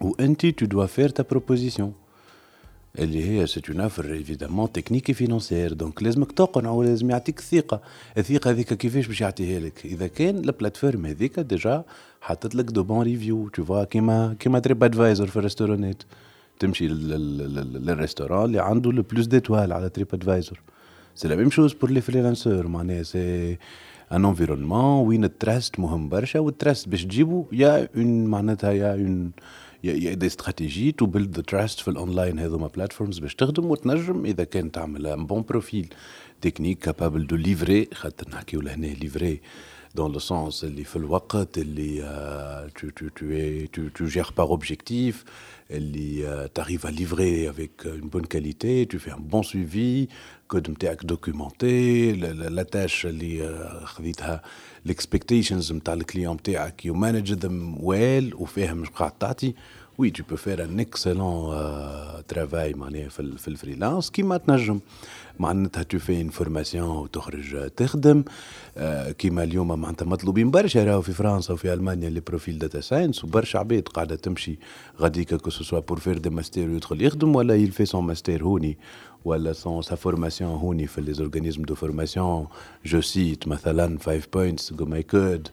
[SPEAKER 3] وانت tu dois faire ta proposition اللي هي c'est une offre évidemment technique financière donc لازمك تقنع ولازم يعطيك الثقه الثقة هذيك كيفاش باش يعطيها لك؟ إذا كان ال plateforme هذيك déjà حطت لك de bonnes reviews tu vois كيما كيما TripAdvisor في الريستورانات تمشي لل- لل- لل- للريستوران اللي عنده le plus d'étoiles على TripAdvisor سي لا ميم شوز بور لي فريلانسور معناها سي ان انفيرونمون وين التراست مهم برشا والتراست باش تجيبو يا اون معناتها يا اون يا يا دي استراتيجي تو بيلد ذا تراست في الاونلاين هذوما بلاتفورمز باش تخدم وتنجم اذا كان تعمل ان بون بروفيل تكنيك كابابل دو ليفري خاطر نحكيو لهنا ليفري دون لو سونس اللي في الوقت اللي آه، tu tu tu es tu tu gères par objectif اللي آه، t'arrives à livrer avec une bonne qualité tu fais un bon suivi كود نتاعك documenté la tâche اللي آه، خذيتها ال expectations نتاع ال client نتاعك you manage them well وفاهم مش قاعد تعطي. oui tu peux faire un excellent travail معناها في, في ال freelance كيما تنجم. معناتها tu fais formation وتخرج تخدم. آه، كيما اليوم معناتها مطلوبين برشا راهو في فرنسا وفي ألمانيا les profils data science وبرشا عباد قاعدة تمشي. غاديكا que ce soit pour faire des masters ويدخل يخدم ولا يلفي son master هوني. ولا سون سا فورماسيون هوني في لي زورغانيزم دو فورماسيون جو سيت مثلا 5 بوينتس جو ماي كود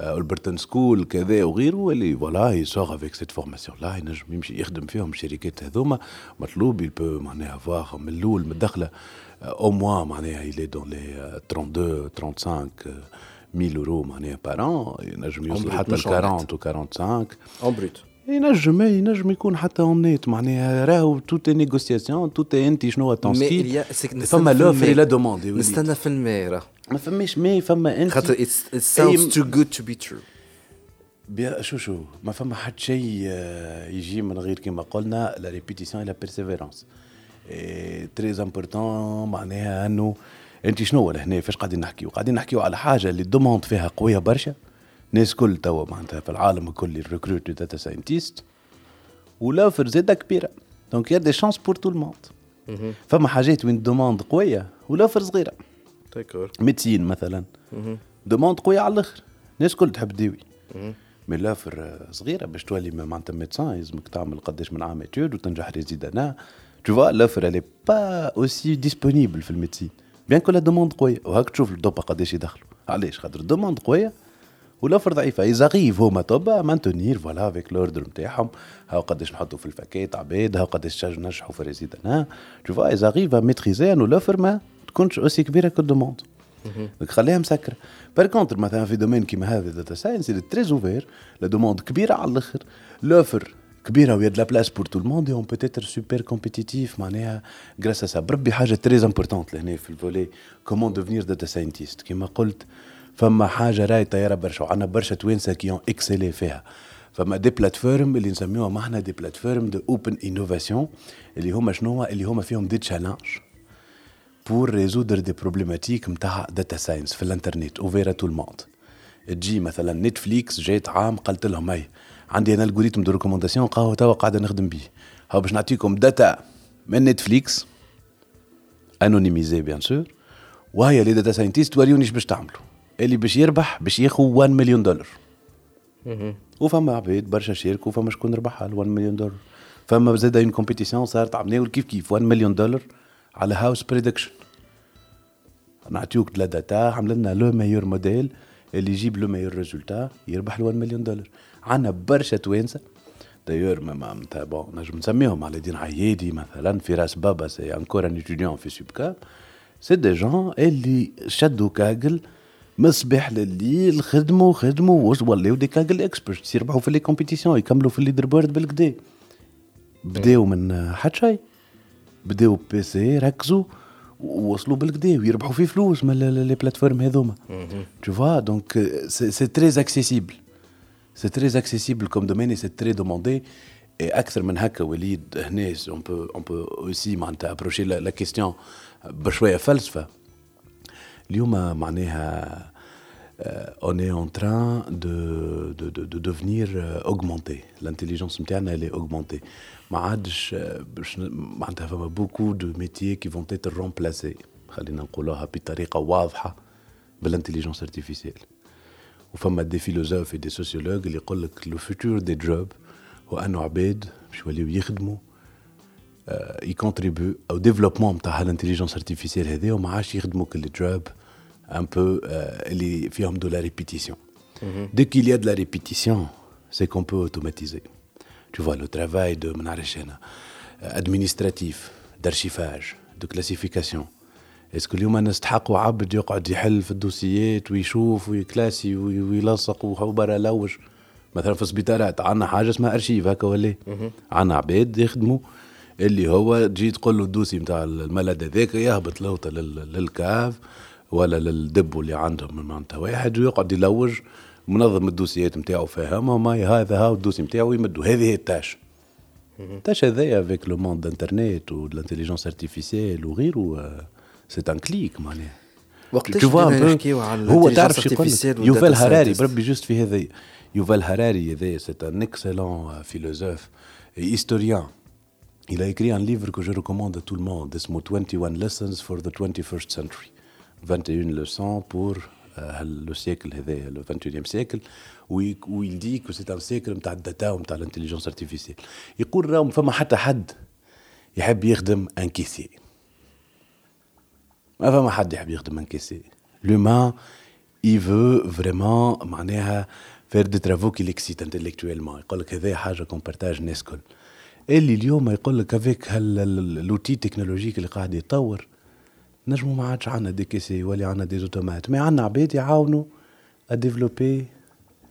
[SPEAKER 3] البرتون سكول كذا وغيره اللي فوالا يسوغ افيك سيت فورماسيون لا ينجم يمشي يخدم فيهم الشركات هذوما مطلوب يلبو معناها فواغ من الاول من الدخله او موا معناها يلي دون لي 32 35 1000 اورو معناها بار ان ينجم يوصل
[SPEAKER 1] brut
[SPEAKER 3] حتى ل
[SPEAKER 1] مش en
[SPEAKER 3] 40
[SPEAKER 1] net.
[SPEAKER 3] و 45
[SPEAKER 1] اون بروت
[SPEAKER 3] ينجم إيه، ينجم يكون حتى اون نيت معناها راهو توت نيغوسياسيون توت انت شنو تون ستيل فما لوفر. لا دوموند
[SPEAKER 1] نستنى في الماء راه
[SPEAKER 3] ما فماش مي فما انت.
[SPEAKER 1] خاطر it sounds too good to be true.
[SPEAKER 3] بيا شو شو ما فما حد شيء آه، يجي من غير كما قلنا لا ريبيتيسيون لا بيرسيفيرونس تري امبورتون معناها إنه انت شنو لهنا؟ فاش قاعدين نحكيو؟ قاعدين نحكيو على حاجة اللي الدوموند فيها قوية برشا. ناس كل توا معناتها في العالم الكل الريكروت داتا ساينتيست و l'offre زادة كبيرة. donc y a des chances pour tout le monde فما حاجات وين ال demande قوية و
[SPEAKER 1] l'offre
[SPEAKER 3] صغيرة. d'accord médecine مثلا. demande قوية على الآخر. الناس كل تحب تداوي mais l'offre آه، صغيرة باش تولي معناتها médecin يلزمك تعمل قداش من عام études وتنجح résidanat tu vois l'offre elle est pas aussi disponible في ال médecine bien que la demande قوية. وهاك تشوف ال débat قداش يدخلوا. علاش؟ خاطر ال demande قوية والاوفر ضعيفة. إذا غيف هما توبا مانتونير فوالا افيك لوردر نتاعهم. هاو قداش نحطوا في الفاكيت عباد هاو قداش نجحوا في ريزيدنا شوف إذا غيف ميتريزي انه الاوفر ما تكونش اوسي كبيرة كالدوموند دونك خليها مسكرة. بار كونتر مثلا في دومين كيما هذا داتا ساينس اللي تري اوفير لا دوموند كبيرة على الأخر. لوفر كبيرة ويا لا بلاس بور تو الموند اون بوتيتر سوبر كومبيتيتيف معناها غراس سا بربي حاجة تري امبورتونت لهنا في الفولي comment devenir data scientist كيما قلت فما حاجة راهي طيارة برشا وعندنا برشا توانسه كي اكسيلي فيها. فما des plateformes اللي نسميوها إحنا des plateformes d'open innovation اللي هما شنو اللي هما فيهم des challenges pour résoudre des problématiques نتاع data science في الانترنت ouverts à tout le monde تجي مثلا Netflix جات عام قالت لهم هاي عندي أنا algorithme de recommandation هو توا قاعدة نخدم به هاو باش نعطيكم data من Netflix anonymisée bien sûr وهي les data scientists توريوني باش تعملوا. اللي باش يربح باش ياخذ 1 مليون دولار وفما عباد برشا شاركوا وفما شكون ربحها 1 مليون دولار فما زاد une compétition صارت عملناو كيف كيف 1 مليون دولار على house prediction نعطيوك la data عمل لنا le meilleur modèle اللي يجيب le meilleur résultat يربح 1 مليون دولار عندنا برشا توانسة. دايور ما نتاع بون نجم نسميهم على دين عيادي مثلا فراس بابا سي انكور ان اتيديون في سوبكا سي دي جون اللي شدوا كاجل مصباح لليل خدموا خدموا ولاو دي كاجل اكسبرت يربحوا في لي كومبيتيسيون يكملوا في الليدر بورد بالكدا بداو من حد شيء بداو بي سي ركزوا ووصلوا بالكدا ويربحوا فيه فلوس من لي بلاتفورم هذوما تو فوا دونك سي تري اكسيسيبل سي تري اكسيسيبل كوم دومين اي سي تري دوموندي اكثر من هكا وليد هنا اون بو اون بو اوسي معناتها ابروشي لا كيستيون بشويه فلسفه اليوم معناها on est en train de, de, de, de devenir augmenté l'intelligence نتاعنا elle est augmentée ما عادش باش معناتها فما beaucoup de métiers qui vont être remplacés خلينا نقولوها بطريقه واضحه بالانتليجنس ارتيفيسيال وفما دي فيلوزوف دي سوسيولوج اللي يقول لك لو فوتور دي جوب هو انه عباد باش يوليو يخدموا يكونتريبيو او ديفلوبمون نتاع الانتليجنس ارتيفيسيال هذا وما عادش يخدموا كل جوب un peu euh, les firmes de la répétition. Mm -hmm. Dès qu'il y a de la répétition, c'est qu'on peut automatiser. Tu vois, le travail de administratif, d'archivage, de classification. Est-ce que اليوم نستحقوا عبد يقعد يحل في الدوسيات ويشوف ويكلاسي ويلصق وبرا لوج مثلا في السبيطارات عندنا حاجه اسمها ارشيف هكا ولا عندنا عباد يخدموا اللي هو تجي تقول له الدوسي نتاع الملد هذاك يهبط لوطة للكاف ولا للدب اللي عندهم معناتها واحد ويقعد يلوج منظم الدوسيات نتاعو فاهمها ما هذا ها الدوسي نتاعو يمدوا هذه هي التاش. التاش هذايا avec le monde internet وال intelligence artificielle وغيره c'est un clic معناها.
[SPEAKER 1] وقتاش نحكيو على
[SPEAKER 3] هو تعرف شو يقول يوفال هراري بربي juste في هذا يوفال هراري هذا c'est un excellent philosophe historien Il a écrit un livre que je recommande à tout le monde, اسمه 21 Lessons for the 21st Century. 21 leçons pour euh, le siècle هذايا le 21e siècle où il dit que c'est un siècle نتاع الداتا ونتاع الانتليجنس ارتيفيسيال يقول راهم فما حتى حد يحب يخدم ان كيسي ما فما حد يحب يخدم ان كيسي لومان il veut vraiment معناها faire des travaux qui l'excitent intellectuellement يقول لك هذايا حاجه كون بارتاج الناس الكل اللي اليوم يقول لك avec هال outil technologique اللي قاعد يتطور. نجمو ما عادش عندنا des caissiers ولا عندنا des automates mais عندنا عباد يعاونوا à développer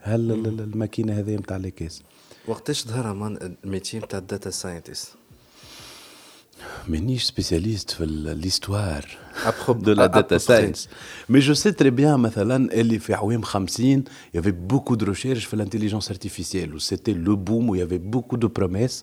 [SPEAKER 3] هل الماكينة هذه نتاع les caisses.
[SPEAKER 1] وقتاش ظهر مان ال métier نتاع ال data scientist؟
[SPEAKER 3] مانيش spécialiste في l'histoire de la data science. Mais je sais très bien مثلا اللي في عوام 50 il y avait beaucoup de recherches في où c'était le boom où il y avait beaucoup de promesses.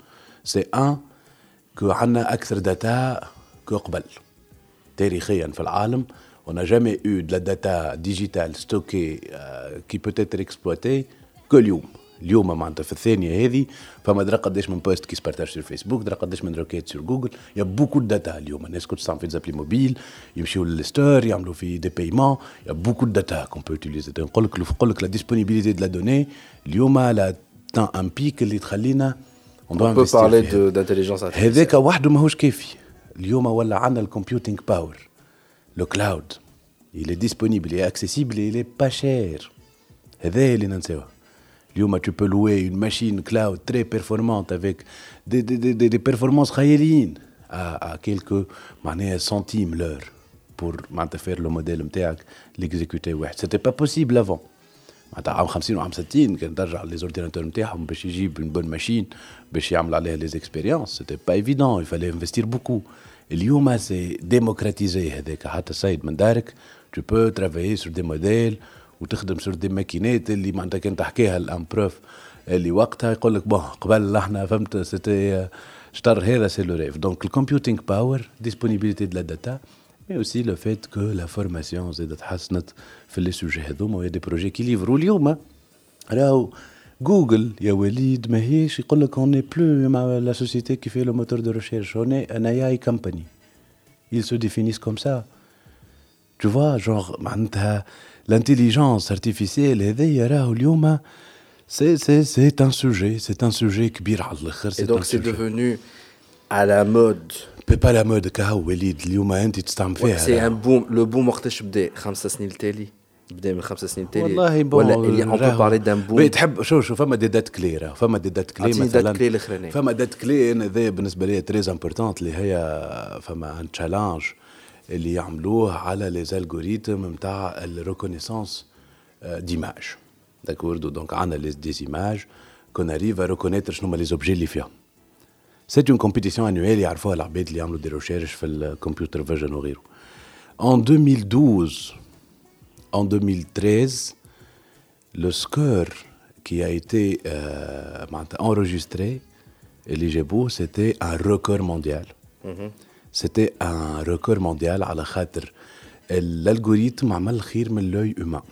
[SPEAKER 3] سي ان كو عندنا اكثر داتا كو قبل تاريخيا في العالم on n'a jamais eu de la data digitale stockée euh, qui peut être exploitée que اليوم اليوم معناتها في الثانيه هذه فما درا قداش من بوست كي سبارتاج sur فيسبوك درا قداش من روكيت sur جوجل يا بوكو داتا اليوم الناس كنت تستعمل في زابلي موبيل يمشيو للستور يعملوا في دي بايمون يا بوكو داتا كون بو utiliser نقول لك نقول لك لا ديسپونيبيليتي دو لا دوني اليوم لا تان ان بيك اللي تخلينا
[SPEAKER 1] on peut parler d'intelligence artificielle
[SPEAKER 3] هذاك وحده ماهوش كافي اليوم ولا عندنا الكمبيوتينغ باور لو كلاود il est disponible, il est accessible et il est pas cher. هذا اللي ننساوه اليوم tu peux louer une machine cloud très performante avec des, des, des, des performances خياليين à, à quelques معناها centimes l'heure pour معناتها faire le modèle نتاعك l'exécuter واحد c'était pas possible avant معناتها عام 50 وعام 60 كان ترجع les ordinateurs نتاعهم باش يجيب une bonne machine باش يعمل عليها expériences. C'était pas évident il fallait investir beaucoup. اليوم c'est démocratisé هذاك. حتى سيد من دارك tu peux travailler sur des modèles وتخدم sur des ماكينات اللي معناتها كان تحكيها الآن prof اللي وقتها يقول لك bon قبل إحنا فهمت c'était شطر هذا c'est le rêve donc ال computing power disponibilité de la data مي اوسي لو فيت كو لا فورماسيون زادت تحسنت في لي سوجي هذوما ويا دي بروجي كي ليفرو اليوم راهو جوجل يا وليد ماهيش يقول لك اون بلو مع لا سوسيتي كي في لو موتور دو ريشيرش اون ان اي اي كومباني ils se définissent comme ça tu vois genre معناتها l'intelligence artificielle هذايا راهو اليوم c'est c'est c'est un sujet c'est un sujet كبير على الاخر
[SPEAKER 1] et donc c'est devenu à la mode
[SPEAKER 3] Pas la mode كهو وليد اليوم انت تستعمل فيها
[SPEAKER 1] سي ان بوم لو بوم وقتاش بدا خمسة سنين التالي بدا من خمسة سنين التالي
[SPEAKER 3] والله bon
[SPEAKER 1] ولا اللي on peut parler d'un boom
[SPEAKER 3] تحب شوف شوف فما des dates clés راه فما des dates clés
[SPEAKER 1] مثلا date clé الاخرانيه
[SPEAKER 3] فما date clé أنا ذا بالنسبة لي très importante اللي هي فما un challenge اللي يعملوه على les algorithmes نتاع ال reconnaissance d'images d'accord donc عندنا les des images كون اريف ا ريكونيتر شنو هما لي زوبجي اللي فيها سيت اون كومبيتيسيون انويل يعرفوها العباد اللي يعملوا دي ريشيرش في الكمبيوتر فيجن وغيره En 2012, en 2013, le score qui a été euh, enregistré, Eligebo, c'était un record mondial. Mm -hmm. C'était un record mondial على خاطر الالغوريتم عمل خير من لوي هيومان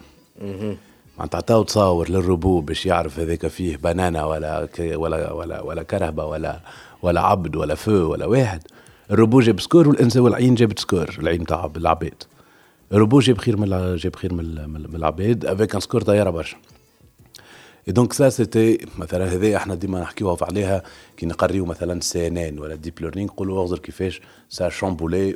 [SPEAKER 3] معناتها تعطاو تصاور للروبو باش يعرف هذاك فيه بنانا ولا ولا ولا ولا كرهبه ولا ولا عبد ولا faux ولا واحد. الروبو جاب score والانسان والعين جابت score العين تاع العباد الروبو جاب خير من جاب خير من العباد avec un score طياره برشا. et donc ça c'était مثلا هذا إحنا ديما نحكيو عليها كي نقريو مثلا CNN ولا deep learning نقولوا اغزر كيفاش ça chamboulait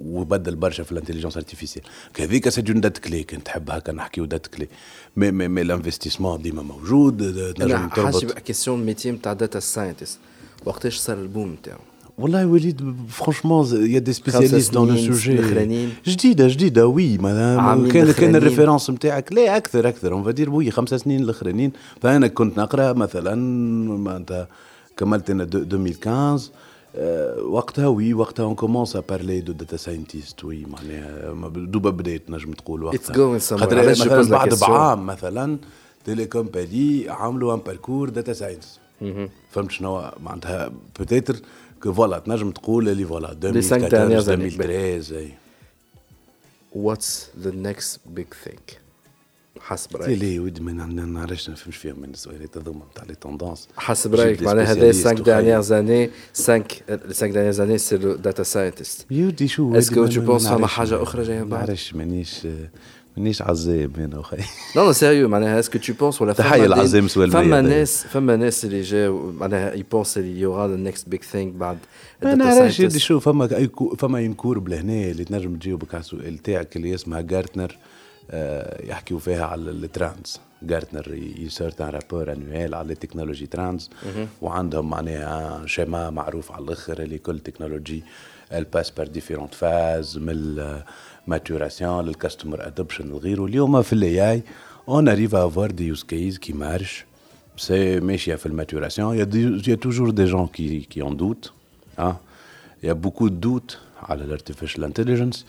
[SPEAKER 3] وبدل برشا في ال intelligence artificielle هذيك سي دون دات كلي كنت تحب هكا نحكيو دات كلي مي مي مي الانفستيسمون ديما موجود
[SPEAKER 1] تربط حاسب كيسيون ميتي نتاع داتا ساينتست وقتاش صار البوم نتاعو؟
[SPEAKER 3] والله وليد فرانشمون يا دي سبيسياليست دون لو سوجي جديدة جديدة وي كان كان الريفيرونس نتاعك. لا أكثر أكثر. اون فادير وي خمسة سنين الاخرانيين فأنا كنت نقرأ مثلا معناتها كملت أنا 2015 وقتها oui وقتها on commence à parler de data scientist oui معناها دوبا بدأت نجم تقول وقتها. خاطر مثلا بعد بعام مثلا telle compagnie عملوا un parcours data science فهمت شنو معناتها؟ peut-être que voilà تنجم تقول اللي voilà 2014 2013
[SPEAKER 1] what's the next big thing حسب رأيك.
[SPEAKER 3] ليه ودي ما نعرفش نفهمش فيهم من السؤالات هذوما تاع les tendances
[SPEAKER 1] حسب رأيك معناها هذا 5 دانيير زاني 5 5 دانيير زاني سي لو داتا ساينتست
[SPEAKER 3] يودي شو
[SPEAKER 1] اسكو تو بونس فما حاجة أخرى جاية
[SPEAKER 3] بعد؟ ما نعرفش مانيش مانيش عزام أنا وخي
[SPEAKER 1] نو نو سيريو معناها اسكو تو بونس ولا
[SPEAKER 3] تحيه العزام سؤال
[SPEAKER 1] فما ناس فما ناس اللي جاو معناها يبونس اللي يورا ذا نيكست بيج ثينك بعد
[SPEAKER 3] ما نعرفش يدي شوف فما فما ينكور لهنا اللي تنجم تجاوبك على السؤال تاعك اللي اسمها جارتنر يحكيو فيها على الترانس جارتنر يسورت ان رابور انويل على التكنولوجي ترانس وعندهم معناها شيما معروف على الآخر اللي كل تكنولوجي الباس بار ديفيرونت فاز من ماتوراسيون للكاستمر ادوبشن وغيره اليوم في الاي اي اون اريف افوار دي يوز كيز كي مارش سي ماشيه في الماتوراسيون يا توجور دي جون كي كي اون دوت اه يا بوكو دوت على الارتفيشال انتليجنس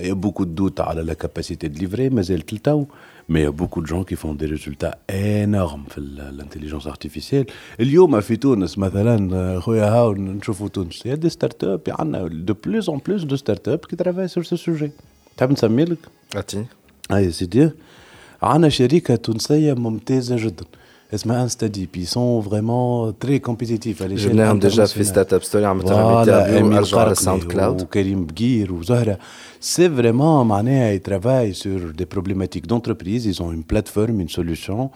[SPEAKER 3] il y a beaucoup de doutes à la capacité de livrer, mais elle tout mais il y a beaucoup de gens qui font des résultats énormes في l'intelligence artificielle. اليوم في تونس مثلا خويا هاو نشوفوا تونس il y a des startups عندنا de plus en plus de startups qui travaillent sur ce sujet. تحب نسمي لك؟
[SPEAKER 1] اعطيني
[SPEAKER 3] اي سيدي عندنا شركه تونسيه ممتازه جدا Puis ils sont vraiment très compétitifs
[SPEAKER 1] à l'échelle internationale. déjà fait Startup Story, on m'a SoundCloud. Ou Karim
[SPEAKER 3] Bgir, ou Zahra. C'est vraiment, ils travaillent sur des problématiques d'entreprise, ils ont une plateforme, une solution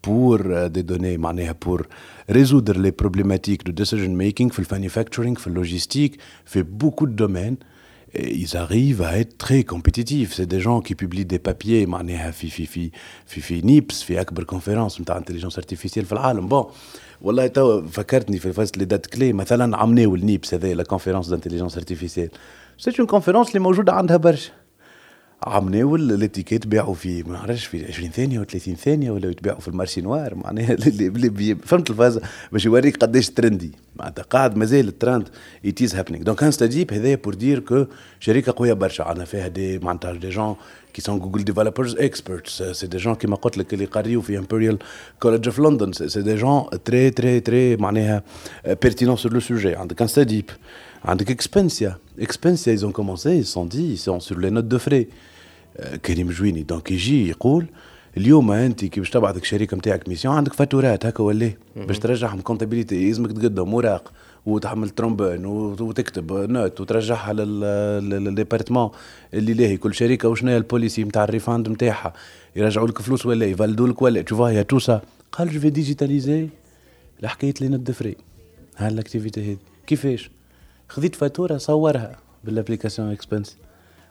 [SPEAKER 3] pour euh, des données, pour résoudre les problématiques de decision making, le manufacturing, la logistique, fait beaucoup de domaines et ils arrivent à être très compétitifs. C'est des gens qui publient des papiers معناها في في في في في نيبس في اكبر كونفرنس نتاع انتليجنس ارتيفيسيال في العالم بون والله تو فكرتني في فاست لي دات كلي مثلا عملناو النيبس هذا لا كونفرنس دانتليجنس ارتيفيسيال سيت اون كونفرنس اللي موجوده عندها برشا عملناو الاتيكيت باعوا في ما نعرفش في 20 ثانيه و 30 ثانيه ولا يتباعوا في المارشي نوار معناها اللي فهمت الفاز باش يوريك قداش ترندي معناتها قاعد مازال الترند ات از هابينينغ دونك انستا ديب هذايا بور دير كو شركه قويه برشا عندنا فيها دي معناتها دي جون كي سون جوجل ديفلوبرز اكسبرتس سي دي جون كيما قلت لك اللي قاريو في امبريال كولج اوف لندن سي دي جون تري تري تري معناها بيرتينون سور لو سوجي عندك انستا ديب عندك اكسبنسيا اكسبنسيا ils ont commencé ils sont dit ils sont sur les notes de frais كريم جويني donc يجي يقول اليوم انت كي باش تبعثك شركه نتاعك mission عندك فاتورات هكا ولا باش ترجعهم comptabilité يلزمك تقدم اوراق وتحمل trombone وتكتب note وترجعها لل département اللي لاهي. كل شركه وشنو ال policy نتاع ال refund نتاعها يرجعوا لك فلوس ولا يفالدوا لك ولا تشوفها y a tout ça. قال جو في ديجيتاليزي الحكاية لي نوت فري ها الاكتيفيتي هذه. كيفاش؟ خذيت فاتورة صورها بالابليكاسيون اكسبنسي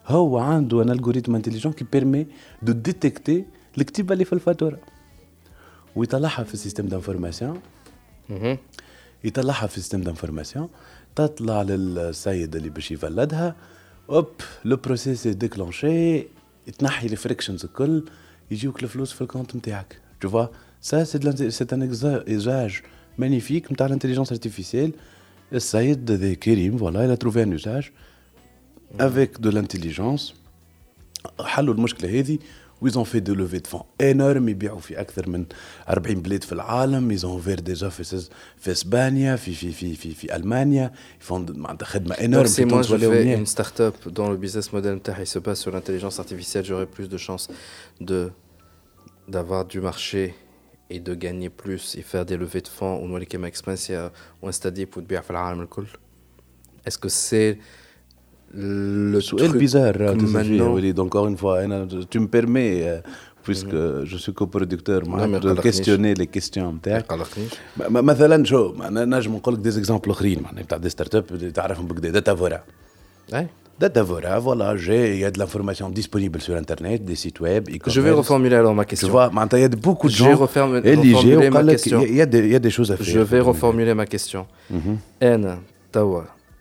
[SPEAKER 3] هو عنده ان الجوريثم انتليجون كي بيرمي دو ديتكتي الكتيبه اللي في الفاتوره ويطلعها في السيستم دانفورماسيون يطلعها في السيستم دانفورماسيون تطلع للسيد اللي باش يفلدها اوب لو بروسيس ديكلونشي تنحي الفريكشنز الكل يجيوك الفلوس في الكونت نتاعك تو فوا سا سي ان ايزاج مانيفيك نتاع الانتليجنس ارتيفيسيال السيد كريم فوالا il a trouvé un usage avec de l'intelligence حلوا المشكله هذه ويزون في دو لوفي دو فون انورم يبيعوا في اكثر من 40 بلاد في العالم يزون فير دي اوفيسز في اسبانيا في في في في, في المانيا يفون معناتها خدمه انورم
[SPEAKER 1] في تونس ولا une start-up dont le business model نتاعها se base sur l'intelligence artificielle j'aurais plus de chances de d'avoir du marché et de gagner plus et faire des levées de fonds ونولي كيما اكسبانسيا وانستاديب وتبيع في العالم الكل est-ce que c'est
[SPEAKER 3] le سؤال بيزار وليد encore une fois انا tu me permets puisque je suis coproducteur معك de questionner les questions نتاعك مثلا شو انا نجم نقول لك دي زيكزامبل اخرين معناها نتاع دي ستارت اب تعرفهم بكدا داتا فورا Data Vora, voilà, j'ai, il y a de l'information disponible sur Internet, des sites web.
[SPEAKER 1] Je vais reformuler alors ma question.
[SPEAKER 3] Tu vois, maintenant, il y a beaucoup de gens.
[SPEAKER 1] Je vais reformuler ma question.
[SPEAKER 3] Il y, a des, il y a des choses à faire.
[SPEAKER 1] Je vais reformuler ma question. N, Tawa,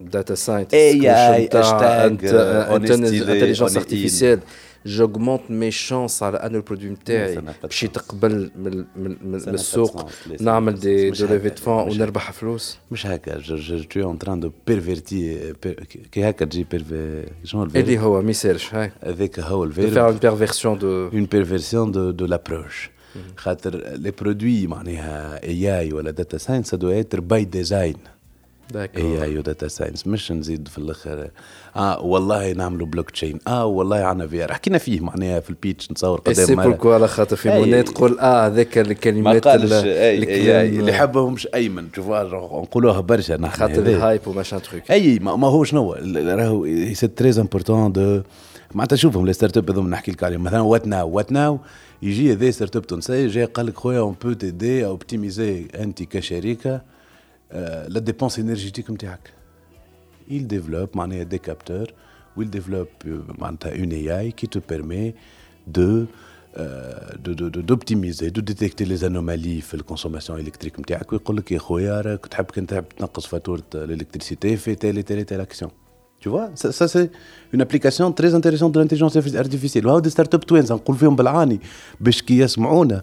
[SPEAKER 1] data scientist,
[SPEAKER 3] AI, hashtag,
[SPEAKER 1] intelligence artificielle, j'augmente mes chances على ان البرودوي نتاعي باش يتقبل من من السوق نعمل دي دو ليفي دو فون ونربح فلوس
[SPEAKER 3] مش هكا جو اون تران دو بيرفيرتي كي هكا تجي
[SPEAKER 1] شنو اللي هو ما يسالش هاي
[SPEAKER 3] هذاك هو الفيرب
[SPEAKER 1] فير اون بيرفيرسيون دو
[SPEAKER 3] اون بيرفيرسيون دو دو لابروش خاطر لي برودوي معناها اي اي ولا داتا ساينس دو اتر باي ديزاين AI data science مش نزيد في الآخر. آه والله نعملوا بلوك تشين آه والله عنا VR حكينا فيه معناها في ال pitch نتصور
[SPEAKER 1] قدام c'est pourquoi على خاطر في موني تقول آه هذاك الكلمات
[SPEAKER 3] ما اللي حبهمش أيمن. شوف نقولوها برشا نحن
[SPEAKER 1] خاطر ال hype وماشان truc
[SPEAKER 3] أي ما هو شنو راهو c'est très important de معناتها شوفهم les startups هذوما نحكي لك عليهم. مثلا what now what now يجي هذا start-up تونسي جاي قال لك خويا on peut t'aider à optimiser انت كشركه la dépense énergétique نتاعك il développe معناها des capteurs ou il développe معناتها une AI qui te permet de d'optimiser de détecter les anomalies في الكونسوماسيون الكتريك نتاعك ويقول لك يا خويا راك تحب كنت تحب تنقص فاتوره الالكتريسيتي في تالي تالي تالي اكسيون Tu vois, ça, ça c'est une application très intéressante de l'intelligence artificielle. وهو des startups توانسه نقول فيهم بالعاني باش كي يسمعونا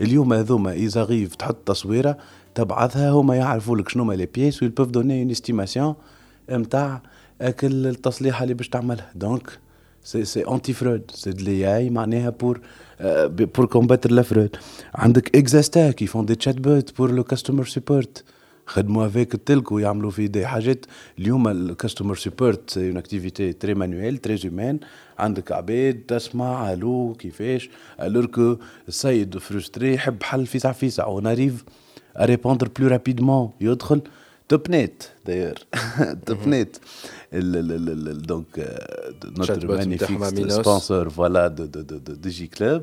[SPEAKER 3] اليوم هذوما ايزاغيف تحط تصويرة تبعثها هما يعرفوا لك شنو les pièces و ils peuvent donner une estimation نتاع كل التصليحه اللي باش تعملها. donc c'est c'est anti-fraude c'est de l'IA معناها pour pour combattre la fraude عندك اكزاستا qui font des chatbots pour le customer support خدموا avec التلك ويعملوا في دي. حاجات اليوم ال customer support c'est une activité très manuelle très human عندك عباد تسمع ألو كيفاش؟ alors que السيد frustré يحب حل فيسع فيسع. on arrive à répondre plus rapidement يدخل توب نت داير توب نت donc notre magnifique sponsor voilà de, de, de, de DigiClub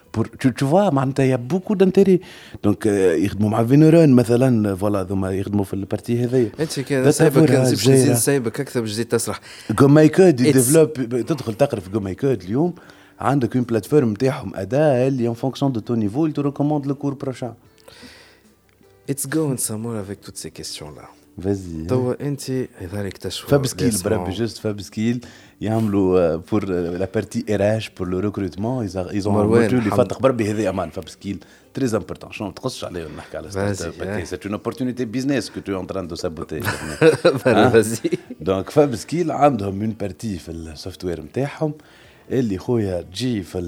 [SPEAKER 3] بور تو تو فوا معناتها y a beaucoup d'intérêt donc يخدموا مع فينورون مثلا voilà ذوما يخدموا في ال partie هذيا
[SPEAKER 1] انت كان سايبك نزيد سايبك أكثر باش تزيد تسرح
[SPEAKER 3] GoMyCode développe تدخل تقرأ في GoMyCode اليوم. عندك une plateforme نتاعهم أداة اللي en fonction de ton niveau te recommande le cours prochain.
[SPEAKER 1] It's going somewhere avec toutes ces questions là.
[SPEAKER 3] vas-y
[SPEAKER 1] توا انت لذلك تشوف
[SPEAKER 3] FabSkill بربي juste FabSkill يعملوا بور لا بارتي اراج بور لو ريكروتمون ايزون مروان اللي فاتق بربي هذا امان فاب سكيل تري امبورتون شنو ما تقصش عليه نحكي على ستارت اب سي اون اوبورتونيتي بيزنس كو تو ان تران دو سابوتي
[SPEAKER 1] فازي
[SPEAKER 3] دونك فاب سكيل عندهم اون بارتي في السوفت وير نتاعهم اللي خويا تجي في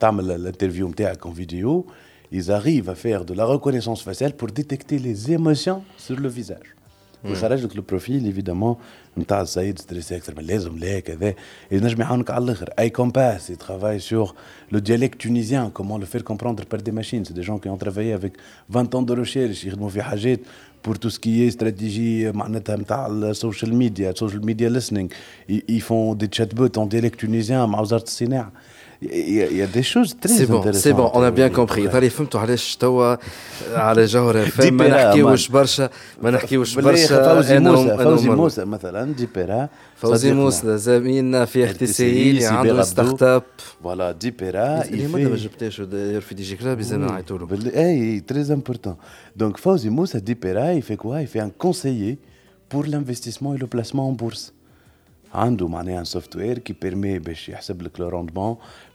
[SPEAKER 3] تعمل الانترفيو نتاعك اون فيديو ils arrivent à faire de la reconnaissance faciale pour détecter les émotions sur le visage. ويخرج لك البروفيل ايفيدامون نتاع السيد ستريسي اكثر من اللازم لا كذا ينجم يعاونك على الاخر اي كومباس il travaille sur le dialecte tunisien comment le faire comprendre par des machines c'est des gens qui ont travaillé avec 20 ans de recherche يخدموا في حاجات pour tout ce qui est stratégie معناتها نتاع السوشيال ميديا السوشيال ميديا listening ils font des chatbots en dialecte tunisien مع وزاره الصناعه il y a des choses très
[SPEAKER 1] C'est bon, c'est bon, on a bien compris. طالي فهمتوا علاش توا على جوهر فهم ما نحكيوش برشا ما نحكيوش برشا
[SPEAKER 3] فوزي موسى فوزي موسى مثلا ديبيرا
[SPEAKER 1] فوزي موسى زميلنا في احتسائي اللي عنده ستارت اب
[SPEAKER 3] فوالا ديبيرا
[SPEAKER 1] اللي ما جبتهاش داير في دي جي كلاب انا عيطوا له
[SPEAKER 3] اي تري امبورتون دونك فوزي موسى ديبيرا il fait quoi il fait un conseiller pour l'investissement et le placement en bourse عنده معناها سوفت وير كي بيرمي باش يحسب لك لو روندمون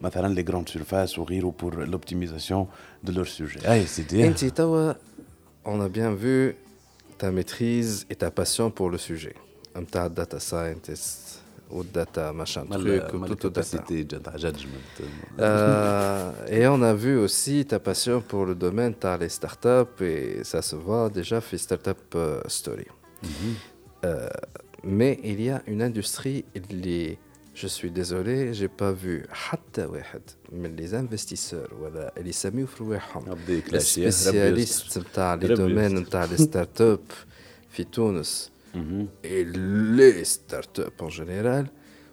[SPEAKER 3] مثلا les grandes surfaces وغيره pour l'optimisation de leur sujet. Ah, c'est
[SPEAKER 1] انت توا on a bien vu ta maîtrise et ta passion pour le sujet. نتاع data scientist ou data machin truc ou tout data.
[SPEAKER 3] judgment.
[SPEAKER 1] Euh, et on a vu aussi ta passion pour le domaine t'as les startups et ça se voit déjà fait Startup Story. Mm -hmm. euh, mais il y a une industrie اللي je suis désolé, j'ai pas vu حتى واحد من les investisseurs ولا اللي يسميو في رواحهم spécialistes نتاع لي دومين نتاع لي ستارت اب في تونس et les start-up en général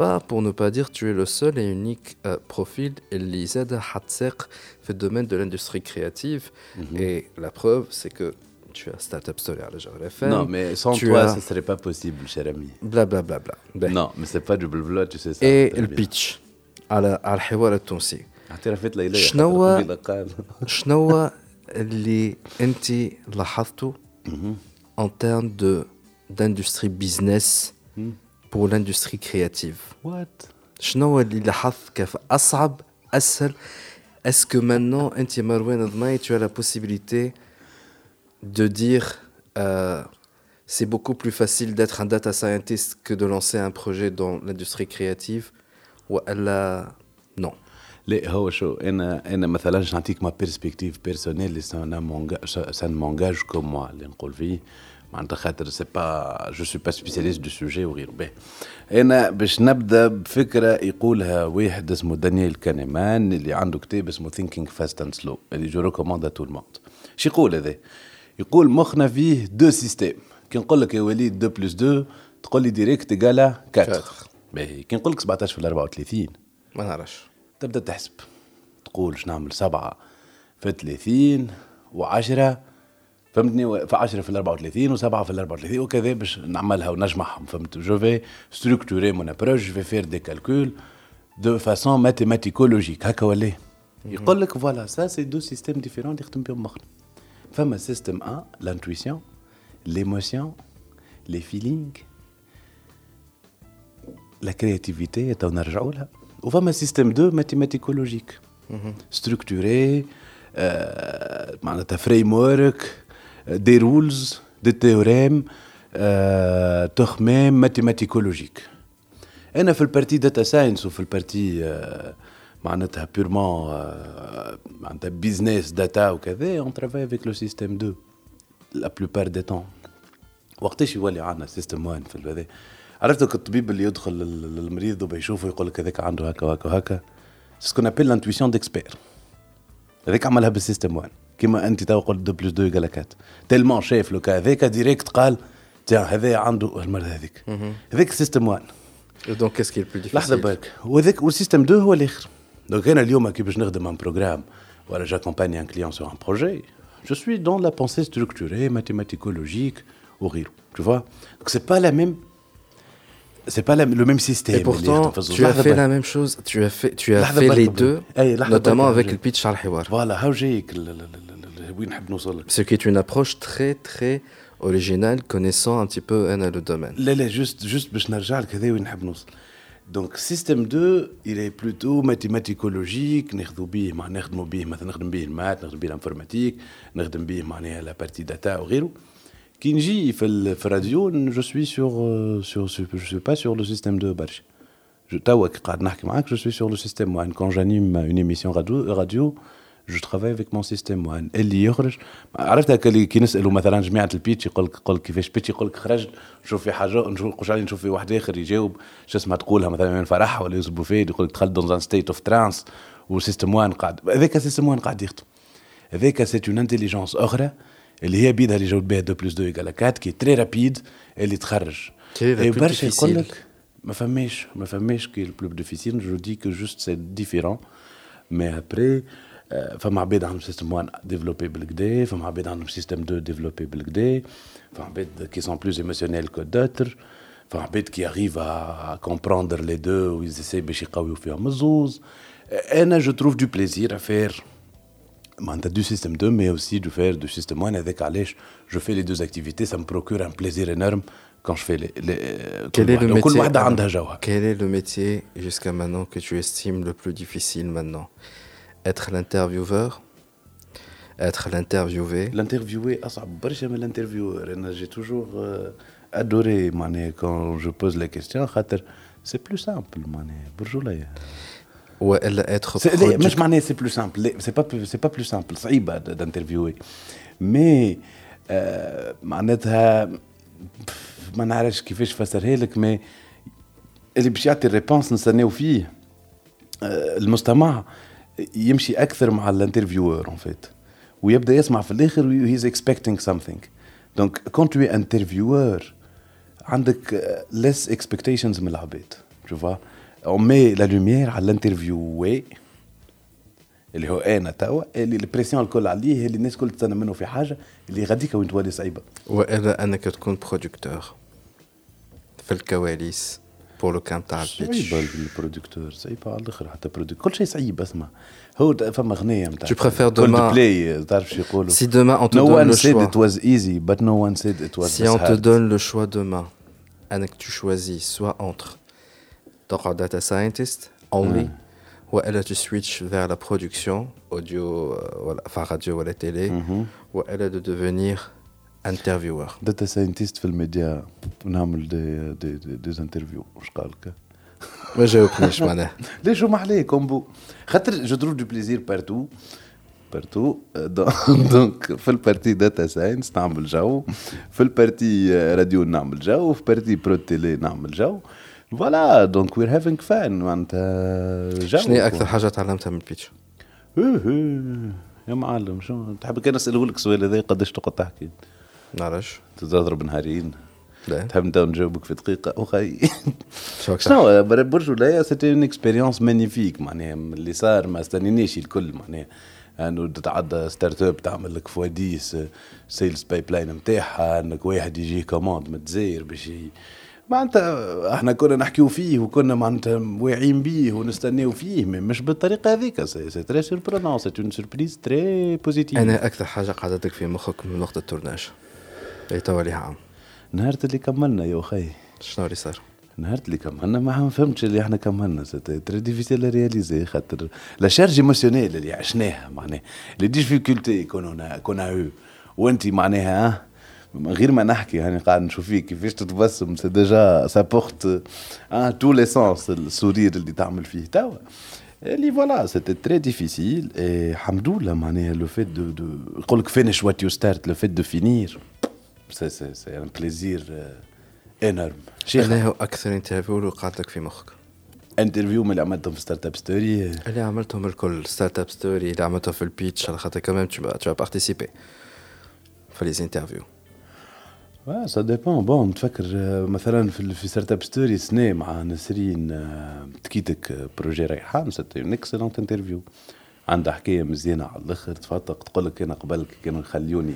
[SPEAKER 1] pas, pour ne pas dire, tu es le seul et unique euh, profil اللي زاد حتساق في الدومين de l'industrie créative. Et la preuve, c'est que tu as Startup Story à la Genre FM.
[SPEAKER 3] Non, mais sans
[SPEAKER 1] tu
[SPEAKER 3] toi,
[SPEAKER 1] as-
[SPEAKER 3] ça serait pas possible, cher ami.
[SPEAKER 1] Bla bla bla bla. Ben.
[SPEAKER 3] Non, mais c'est pas du blabla, tu sais ça.
[SPEAKER 1] Et
[SPEAKER 3] très
[SPEAKER 1] le
[SPEAKER 3] bien.
[SPEAKER 1] pitch على على الحوار التونسي
[SPEAKER 3] اعترفت ليلى
[SPEAKER 1] شنو-
[SPEAKER 3] قبيلة قال
[SPEAKER 1] شنو اللي انت لاحظته en termes de d'industrie business pour l'industrie créative
[SPEAKER 3] وات
[SPEAKER 1] شنو اللي لاحظت كيف اصعب اسهل est-ce que maintenant انت مروان ضماي tu as la possibilité de dire euh, c'est beaucoup plus facile d'être un data scientist que de lancer un projet dans l'industrie créative ou elle non
[SPEAKER 3] لا هو شو انا انا مثلا باش نعطيك ما بيرسبكتيف بيرسونيل سان مونجاج كوم موا اللي نقول فيه معناتها خاطر c'est pas je suis pas spécialiste du sujet وغيره باهي. أنا باش نبدأ بفكرة يقولها واحد اسمه دانييل كانيمان اللي عنده كتاب اسمه Thinking Fast and Slow اللي je recommande à tout le monde شو يقول هذا؟ يقول مخنا فيه deux systèmes كي نقول لك يا وليد 2 plus 2 تقول لي direct égal à 4
[SPEAKER 1] quatre.
[SPEAKER 3] باهي. كي نقول لك 17 في 34
[SPEAKER 1] ما نعرفش.
[SPEAKER 3] تبدأ تحسب. تقول شو نعمل؟ سبعة. في 30 و10 فهمتني؟ في 10 في ال 34 و7 في ال 34 وكذا باش نعملها ونجمعهم فهمت؟ je vais structurer mon approche je vais faire des calculs de façon mathématico-logique هكا ولا إيه؟ يقول لك voilà ça c'est deux systèmes différents اللي يخدم بهم مخنا. فما système 1 l'intuition l'émotion le feeling la créativité تو نرجعوا لها وفما سيستيم 2 ماتيماتيكولوجيك ستركتوري معناتها فريم ورك Euh, des rules, des théorèmes, euh, des mathématicologiques. Et dans le parti data science, ou dans le parti purement business, data, ou on travaille avec le système 2, la plupart des temps. وقتاش شو يولي عندنا system one في البداية عرفتك الطبيب اللي يدخل كما انت تو قلت 2 plus 2 égal 4 tellement شاف le cas. هذاك direct قال تاع هذا عنده المرض هذيك. هذاك système
[SPEAKER 1] 1 donc qu'est-ce qui est plus
[SPEAKER 3] لحظه برك. وهذاك و ال système 2 هو الاخر donc je suis dans la pensée structurée, mathématicologique, au rire. Tu vois? Donc c'est pas pas le même système.
[SPEAKER 1] Et pourtant, tu as fait la même chose. Tu as fait, les deux, notamment avec le pitch al Voilà,
[SPEAKER 3] فوالا هاو جايك ال- ال- ال- ال- وين نحب نوصل لك
[SPEAKER 1] Ce qui est une approche très très originale, connaissant un petit peu Anna, le domaine.
[SPEAKER 3] لا لا جوست جوست باش نرجع لك هذا وين نحب نوصل دونك سيستم 2 الي بلوتو ماتيماتيكولوجيك ناخذوا به مع نخدموا به مثلا نخدم به المات نخدم به الانفورماتيك نخدم به معناها لا بارتي داتا وغيره كي نجي في ال- في الراديو جو سوي سور سور جو سوي با سور لو سيستم 2 برشا جو توا كي قاعد نحكي معاك جو سوي سور لو سيستم 1 كون جانيم اون ايميسيون راديو راديو جو ترافاي افيك مون سيستم 1 اللي يخرج عرفت هكا اللي كي نسالوا مثلا جماعة ال pitch يقول لك يقول لك كيفاش pitch يقول لك خرج نشوف في حاجة نشوف علي نشوف في واحد آخر يجاوب شو اسمها تقولها مثلا من فرح ولا يوسف بوفيد يقول لك دخلت dans un state of trance و système 1 قاعد. هذاك système 1 قاعد يخدم. هذاك c'est une intelligence أخرى اللي هي بيدها اللي جاوب بها 2 plus 2 égal 4 qui est très rapide اللي تخرج. برشا يقول لك ما فماش ما فماش qui est plus difficile je dis que juste c'est différent mais après فما عباد عندهم سيستم 1 ديفلوبي بالكدا فما عباد عندهم سيستم 2 ديفلوبي بالكدا فما عباد كي سون بلوز ايموسيونيل كو دوتر فما عباد كي اريف ا كومبروندر لي دو ويزيسي باش يقويو فيهم الزوز انا جو تروف دو بليزير افير معناتها دو سيستم 2 مي اوسي دو فير دو سيستم 1 هذاك علاش جو في لي دوز اكتيفيتي سا بروكور ان بليزير انورم كون جو في لي
[SPEAKER 1] Quel est le
[SPEAKER 3] كل
[SPEAKER 1] métier
[SPEAKER 3] واحده عندها جوها
[SPEAKER 1] Quel est le métier jusqu'à maintenant que tu estimes le plus difficile maintenant Être l'intervieweur Être l'interviewé
[SPEAKER 3] الانترفيوي اصعب برشا من الانترفيور انا جي توجور ادوري معناها كون جو بوز لا كيستيون خاطر سي بلو سامبل معناها برجوليه
[SPEAKER 1] والا اتر
[SPEAKER 3] مش معناها سي بلو سامبل سي با سي با بلو سامبل صعيبه دانترفيوي مي آه معناتها ما نعرفش كيفاش فسرها لك مي اللي باش يعطي الريبونس نستناو فيه آه المستمع يمشي أكثر مع الانترفيور اون فيت ويبدأ يسمع في الآخر he's expecting something donc quand t'es intervieweur عندك les expectations من العباد vois. On met la lumière على ال interviewé اللي هو أنا توا اللي ال pression الكل عليه اللي الناس الكل تستنى منه في حاجة اللي غاديك وين تولي صعيبة.
[SPEAKER 1] والا انك تكون producteur في الكواليس. بور لو كان تاع
[SPEAKER 3] البيتش صعيبه البرودكتور صعيبه على الاخر حتى برودكتور كل شيء صعيب اسمع هو فما اغنيه نتاع
[SPEAKER 1] Tu préfères demain
[SPEAKER 3] بلاي تعرف شو يقولوا
[SPEAKER 1] Si demain on te
[SPEAKER 3] No
[SPEAKER 1] donne
[SPEAKER 3] one
[SPEAKER 1] le
[SPEAKER 3] said
[SPEAKER 1] choix
[SPEAKER 3] it was easy but no one said it was
[SPEAKER 1] Si on te
[SPEAKER 3] hard.
[SPEAKER 1] donne le choix demain انك tu choisis soit entre تقعد data scientist only والا tu switch vers la production audio euh, ولا enfin radio ولا télé والا de devenir intervieweur
[SPEAKER 3] داتا ساينتيست في الميديا نعمل دي دي دي, دي انترفيو واش قالك
[SPEAKER 1] ما جاوبنيش معناها.
[SPEAKER 3] ليش شو محليه combo خاطر je trouve du plaisir partout partout donc في ال partie data science نعمل جو. في ال partie radio نعمل جو. في partie pro télé نعمل جو. voilà donc we're having fun معناتها جو.
[SPEAKER 1] شنو أكثر حاجة تعلمتها من
[SPEAKER 3] ال pitch. يا معلم شو تحب كان اساله لك السؤال هذا؟ قداش تقعد تحكي؟
[SPEAKER 1] نعرفش
[SPEAKER 3] تضرب نهارين.
[SPEAKER 1] لا.
[SPEAKER 3] تحب نجاوبك في
[SPEAKER 1] شو راك
[SPEAKER 3] شنو برج ولاية c'était une expérience magnifique معناها اللي صار ما استنينيش الكل. معناها أنه تتعدى start-up تعمل لك fois dix sales pipeline نتاعها أنك واحد يجي commande من الجزائر باش معناتها إحنا كنا نحكيو فيه وكنا معناتها واعيين بيه ونستناو فيه. مش بالطريقة هذيك. c'est très surprenant c'est une surprise très positive
[SPEAKER 1] أنا أكثر حاجة قعدتك في مخك من وقت ال tournage. اللي توا ليها عام
[SPEAKER 3] نهار اللي كملنا يا أخي.
[SPEAKER 1] شنو اللي صار؟
[SPEAKER 3] نهار اللي كملنا ما فهمتش اللي إحنا كملنا. très difficile réaliser خاطر la charge émotionnelle اللي عشناها معناها. les difficultés كنا كنا أو وانت معناها من غير ما نحكي يعني قاعد نشوف فيك كيفاش تتبسم. c'est déjà ça porte en tous les sens ال sourire اللي تعمل فيه. توا. اللي voilà c'était très difficile اي الحمد لله معناها le fait de de يقول لك finish what you start le fait de finir c'est un plaisir énorme شيخ
[SPEAKER 1] هو أكثر interview اللي قعدتك في مخك.
[SPEAKER 3] interview من اللي عملتهم في start-up story
[SPEAKER 1] اللي عملتهم الكل start-up story اللي عملتهم في ال pitch على خاطر كمان vas participer في les
[SPEAKER 3] interviews ça dépend bon نتفكر مثلا في في start-up story سنة مع نسرين آه، تكيتك آه، projet ريحان c'était une excellente interview عندها حكاية مزيانة على الآخر تفتق تقول لك أنا قبل كانوا يخليوني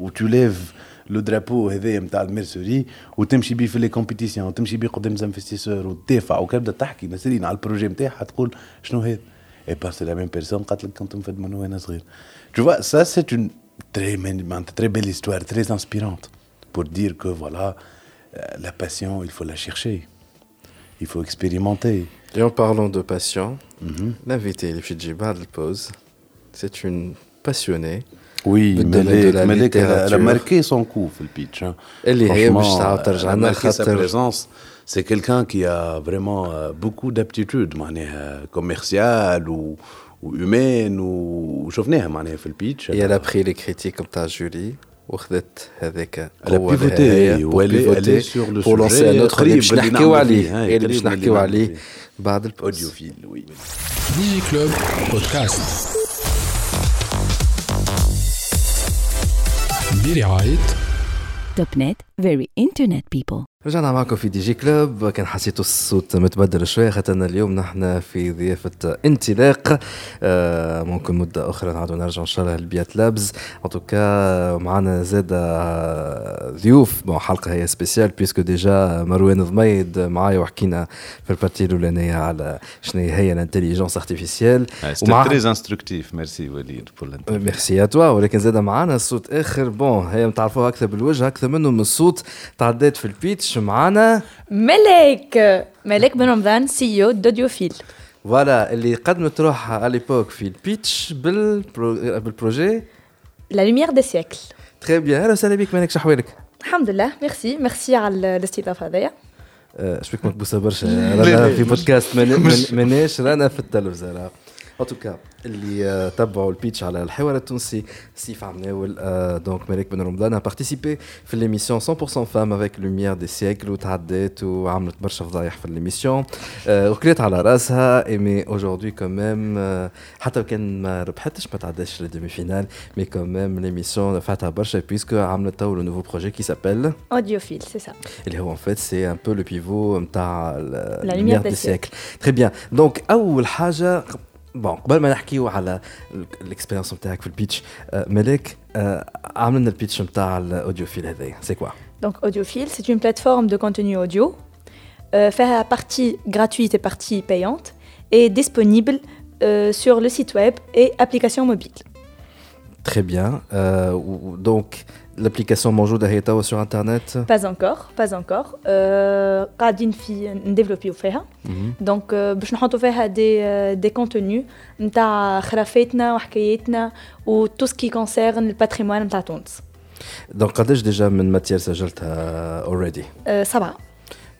[SPEAKER 3] و تو ليف لو درابو هذايا نتاع الميرسوري وتمشي بيه في لي كومبيتيسيون وتمشي بيه قدام زانفستيسور وتدافع وكتبدا تحكي نسرين على البروجي نتاعها تقول شنو هذا اي با سي لا ميم بيرسون قالت لك كنت مفد من وانا صغير Tu vois, ça c'est une très, une très belle histoire, très inspirante pour dire que voilà, euh, la passion, il faut la chercher. Il faut expérimenter.
[SPEAKER 1] Et en parlant de passion, l'invité اللي في تجي بعد البوز c'est une passionnée
[SPEAKER 3] Oui,
[SPEAKER 1] بالdomaine de la
[SPEAKER 3] Malek, elle, a- elle a
[SPEAKER 1] littérature.
[SPEAKER 3] marqué son coup في البيتش. hein.
[SPEAKER 1] اللي هي باش
[SPEAKER 3] Franchement,
[SPEAKER 1] تعاود
[SPEAKER 3] elle
[SPEAKER 1] ترجع
[SPEAKER 3] a
[SPEAKER 1] لنا
[SPEAKER 3] marqué sa
[SPEAKER 1] خاطر
[SPEAKER 3] présence. C'est quelqu'un qui a vraiment euh, beaucoup d'aptitudes معناها commerciales ou, ou humaines ou وشفناها معناها في البيتش.
[SPEAKER 1] هي لا بري لي كريتيك نتاع جولي وخذت هذاك
[SPEAKER 3] Elle a pivoté, ou elle est- elle est sur le
[SPEAKER 1] pour lancer
[SPEAKER 3] sujet
[SPEAKER 1] un autre اللي
[SPEAKER 3] قريب
[SPEAKER 1] باش
[SPEAKER 3] اللي
[SPEAKER 1] نحكيو
[SPEAKER 3] نعملوا
[SPEAKER 1] عليه
[SPEAKER 3] فيه، هاي،
[SPEAKER 1] اللي باش
[SPEAKER 3] قريب اللي
[SPEAKER 1] نحكيو
[SPEAKER 3] نعملوا
[SPEAKER 1] عليه
[SPEAKER 3] فيه.
[SPEAKER 1] بعد البوز
[SPEAKER 3] audiophile, oui.
[SPEAKER 2] ديجي كلوب بودكاست
[SPEAKER 4] Billy Topnet. Very internet people.
[SPEAKER 1] رجعنا معكم في Digi Club. كان حسيتوا الصوت متبدل شوية. خاطرنا اليوم نحن في ضيافة انطلاق. آه ممكن مدة أخرى نعاودوا نرجعوا إن شاء الله لل BIAT Labs. en tout cas معنا زاد ضيوف. bon حلقة هي spéciale parce que déjà مروان ضميد معايا وحكينا في ال partie الأولانية على شنو هي ال intelligence artificielle
[SPEAKER 3] ومع très instructive merci وليد
[SPEAKER 1] merci à toi ولكن زاد معنا الصوت آخر. bon هي متعرفوها أكثر بالوجه أكثر منه من الصوت تعديت في ال pitch معانا.
[SPEAKER 5] ملك. ملك بن رمضان CEO d'Audioville
[SPEAKER 1] voilà اللي قدمت روحها على l'époque في ال pitch بال
[SPEAKER 5] pro... بال projet La
[SPEAKER 1] lumière de siècle très bien أهلا وسهلا بك مالك شحوالك
[SPEAKER 5] الحمد لله merci. merci على الاستضافة هذيا
[SPEAKER 1] اش بك مكبوسه برشا؟ رانا في بودكاست ماناش رانا في التلفزة En tout cas, اللي تبعوا البيتش على الحوار التونسي سيف عمناول دونك ملك بن رمضان a participé في l'émission 100% femme avec lumière des siècles وتعدات وعملت برشا فضايح في l'émission وكليت على راسها ايمي aujourd'hui quand même حتى كان ما ربحتش ما تعداش للديمي فينال مي quand même l'émission نفعتها برشا بيسكو عملت تو لو نوفو بروجي كي سابيل
[SPEAKER 5] اوديوفيل سي سا
[SPEAKER 1] اللي هو en fait c'est un peu le pivot نتاع la lumière des siècles très bien donc اول حاجه بون قبل ما نحكيو على الاكسبيرينس نتاعك في البيتش ملك عامل لنا البيتش نتاع الاوديوفيل هذايا سي كوا
[SPEAKER 5] Donc Audiophile, c'est une plateforme de contenu audio, euh, fait partie gratuite et partie payante, et disponible euh, sur le site web et application mobile.
[SPEAKER 1] Très bien. Euh, donc, l'application موجودة هي توا sur internet
[SPEAKER 5] Pas encore, pas encore. Euh, قاعدين في نديفلوبيو فيها. دونك باش نحطوا فيها دي دي كونتوني نتاع خرافاتنا وحكاياتنا و تو سكي كونسيرن الباتريمون نتاع تونس.
[SPEAKER 1] دونك قداش ديجا من ماتير سجلتها اوريدي؟
[SPEAKER 5] أه سبعة.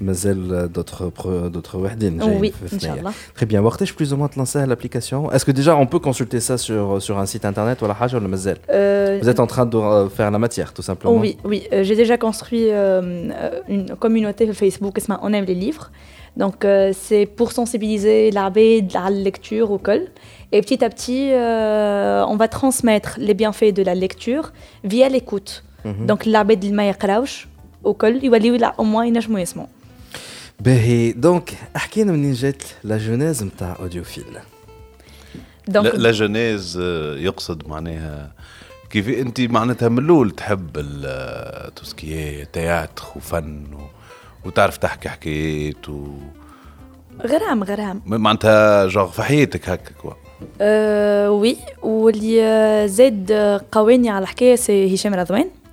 [SPEAKER 1] مازال دوتر دوتر وحدين
[SPEAKER 5] جايين oui, في ثنايا
[SPEAKER 1] تري بيان وقتاش بلوز او تلانسيها لابليكاسيون اسكو ديجا اون بو كونسلتي سا سور سور ان سيت انترنت ولا حاجه ولا مازال
[SPEAKER 5] euh,
[SPEAKER 1] Vous êtes en train de faire la matière tout simplement
[SPEAKER 5] Oui, oui. Euh, j'ai déjà construit euh, une communauté sur Facebook qui On aime les livres. Donc euh, c'est pour sensibiliser l'arbed à la lecture au col. Et petit à petit, euh, on va transmettre les bienfaits de la lecture via l'écoute. Mm -hmm. Donc l'arbed il m'a au col, il va au moins une يسمعوا.
[SPEAKER 1] باهي. دونك احكينا منين جات لا جونيز نتاع أوديوفيل.
[SPEAKER 3] la genèse يقصد معناها كيف أنت معناتها من الأول تحب tout ce qui est théâtre وفن و... وتعرف تحكي حكايات و
[SPEAKER 5] غرام غرام.
[SPEAKER 3] معناتها joue في حياتك هكا quoi
[SPEAKER 5] أه oui واللي زاد قواني على الحكاية سي هشام رضوان.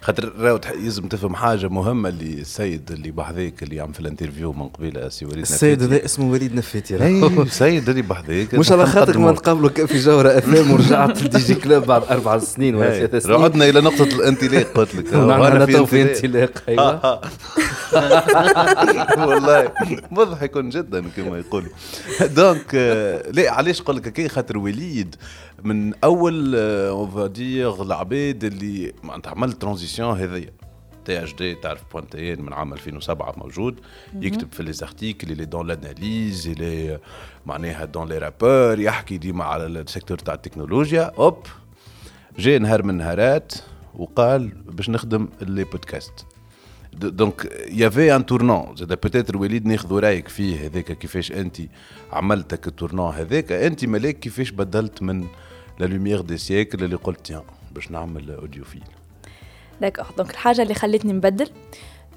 [SPEAKER 3] خاطر راهو لازم تفهم حاجة مهمة اللي السيد اللي بحذاك اللي عم في ال interview من قبيلة سي وليد
[SPEAKER 1] السيد هذا اسمه وليد نفيتي
[SPEAKER 3] أي السيد اللي بحذاك
[SPEAKER 1] مش على خاطر ما نتقابلوا في جوهره افلام ورجعت ل Digi Club بعد أربع سنين ولا ثلاث سنين.
[SPEAKER 3] عدنا إلى نقطة الانطلاق قلت لك.
[SPEAKER 1] أنا تو في انطلاق. أيوه.
[SPEAKER 3] والله مضحك جدا كما يقولوا donc لا علاش قول لك خاطر وليد من أول on dirait العباد اللي معناتها عمل transition هذيا. THD تعرف point tn من عام 2007 موجود. يكتب في les articles اللي donne l'analyse اللي معناها donne les rapports يحكي ديما على ال secteur تاع التكنولوجيا. hop جاء نهار من النهارات وقال باش نخدم les podcasts donc y avait un tournant زاد peut-être وليد ناخذ رأيك فيه هذاك كيفاش انت عملتك ال tournant هذاك. انت ملاك كيفاش بدلت من La lumière de siècle اللي قلت يا باش نعمل Audioville
[SPEAKER 5] d'accord donc الحاجة اللي خلتني نبدل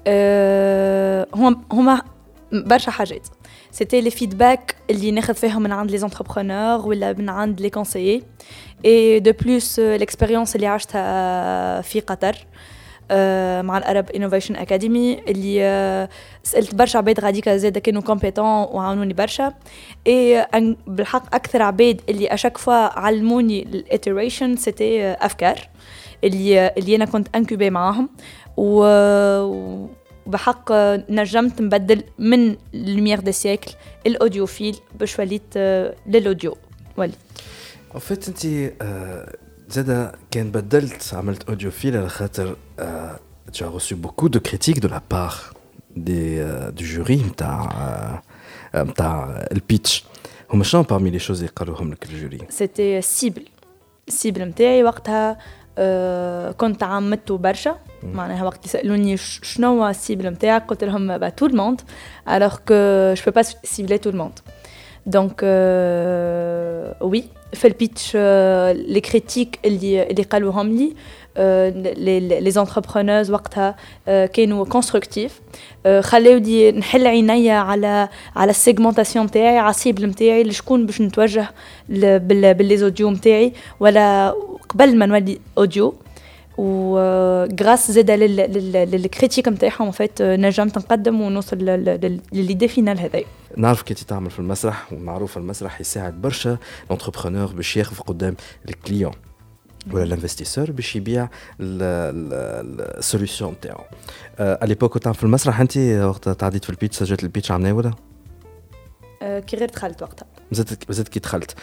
[SPEAKER 5] أه هما هما برشا حاجات. c'était les feedbacks اللي ناخذ فيهم من عند les entrepreneurs ولا من عند les conseillers et de plus l'expérience اللي عشتها في قطر. آه مع ال Arab Innovation Academy اللي آه سألت برشا عباد غاديكا زاد كانوا compétents وعاونوني برشا. اي بالحق أكثر عباد اللي à chaque fois علموني ال iteration c'était أفكار اللي اللي أنا كنت incubée معاهم. و بحق نجمت نبدل من lumière de siècle ل Audioville باش وليت لل audio. وليت
[SPEAKER 1] en fait انت زاد كان بدلت عملت Audioville على خاطر آه tu as reçu beaucoup de critiques de la part des, euh, du jury نتاع euh, نتاع البيتش هما شنو parmi les choses اللي قالوهم لك الجوري
[SPEAKER 5] سيتي سيبل السيبل نتاعي وقتها آه كنت عمدته برشا معناها وقت يسالوني ش- شنو هو السيبل نتاعك قلت لهم با تو الموند الوغ كو جو بو با سيبلي تو الموند دونك وي في البيتش لي كريتيك اللي اللي قالوهم لي لي زونتربرونوز وقتها كانوا constructifs خلاوني نحل عينيا على على ال segmentation نتاعي على ال cible نتاعي لشكون باش نتوجه بال les audios نتاعي ولا قبل ما نولي audio و grâce زاد لل critiques نتاعهم فات نجمت نقدم ونوصل ل l'idée finale هذايا
[SPEAKER 1] نعرف كي تتعمل في المسرح ومعروف المسرح يساعد برشا لونتربرونور باش يخف قدام الكليون ولا الانفستيسور باش يبيع السوليسيون نتاعو على ليبوك كنت تعمل في المسرح انت وقت تعديت في البيتش سجلت البيتش عملناه ولا
[SPEAKER 5] آه، كي غير دخلت وقتها
[SPEAKER 1] مازلت مازلت كي دخلت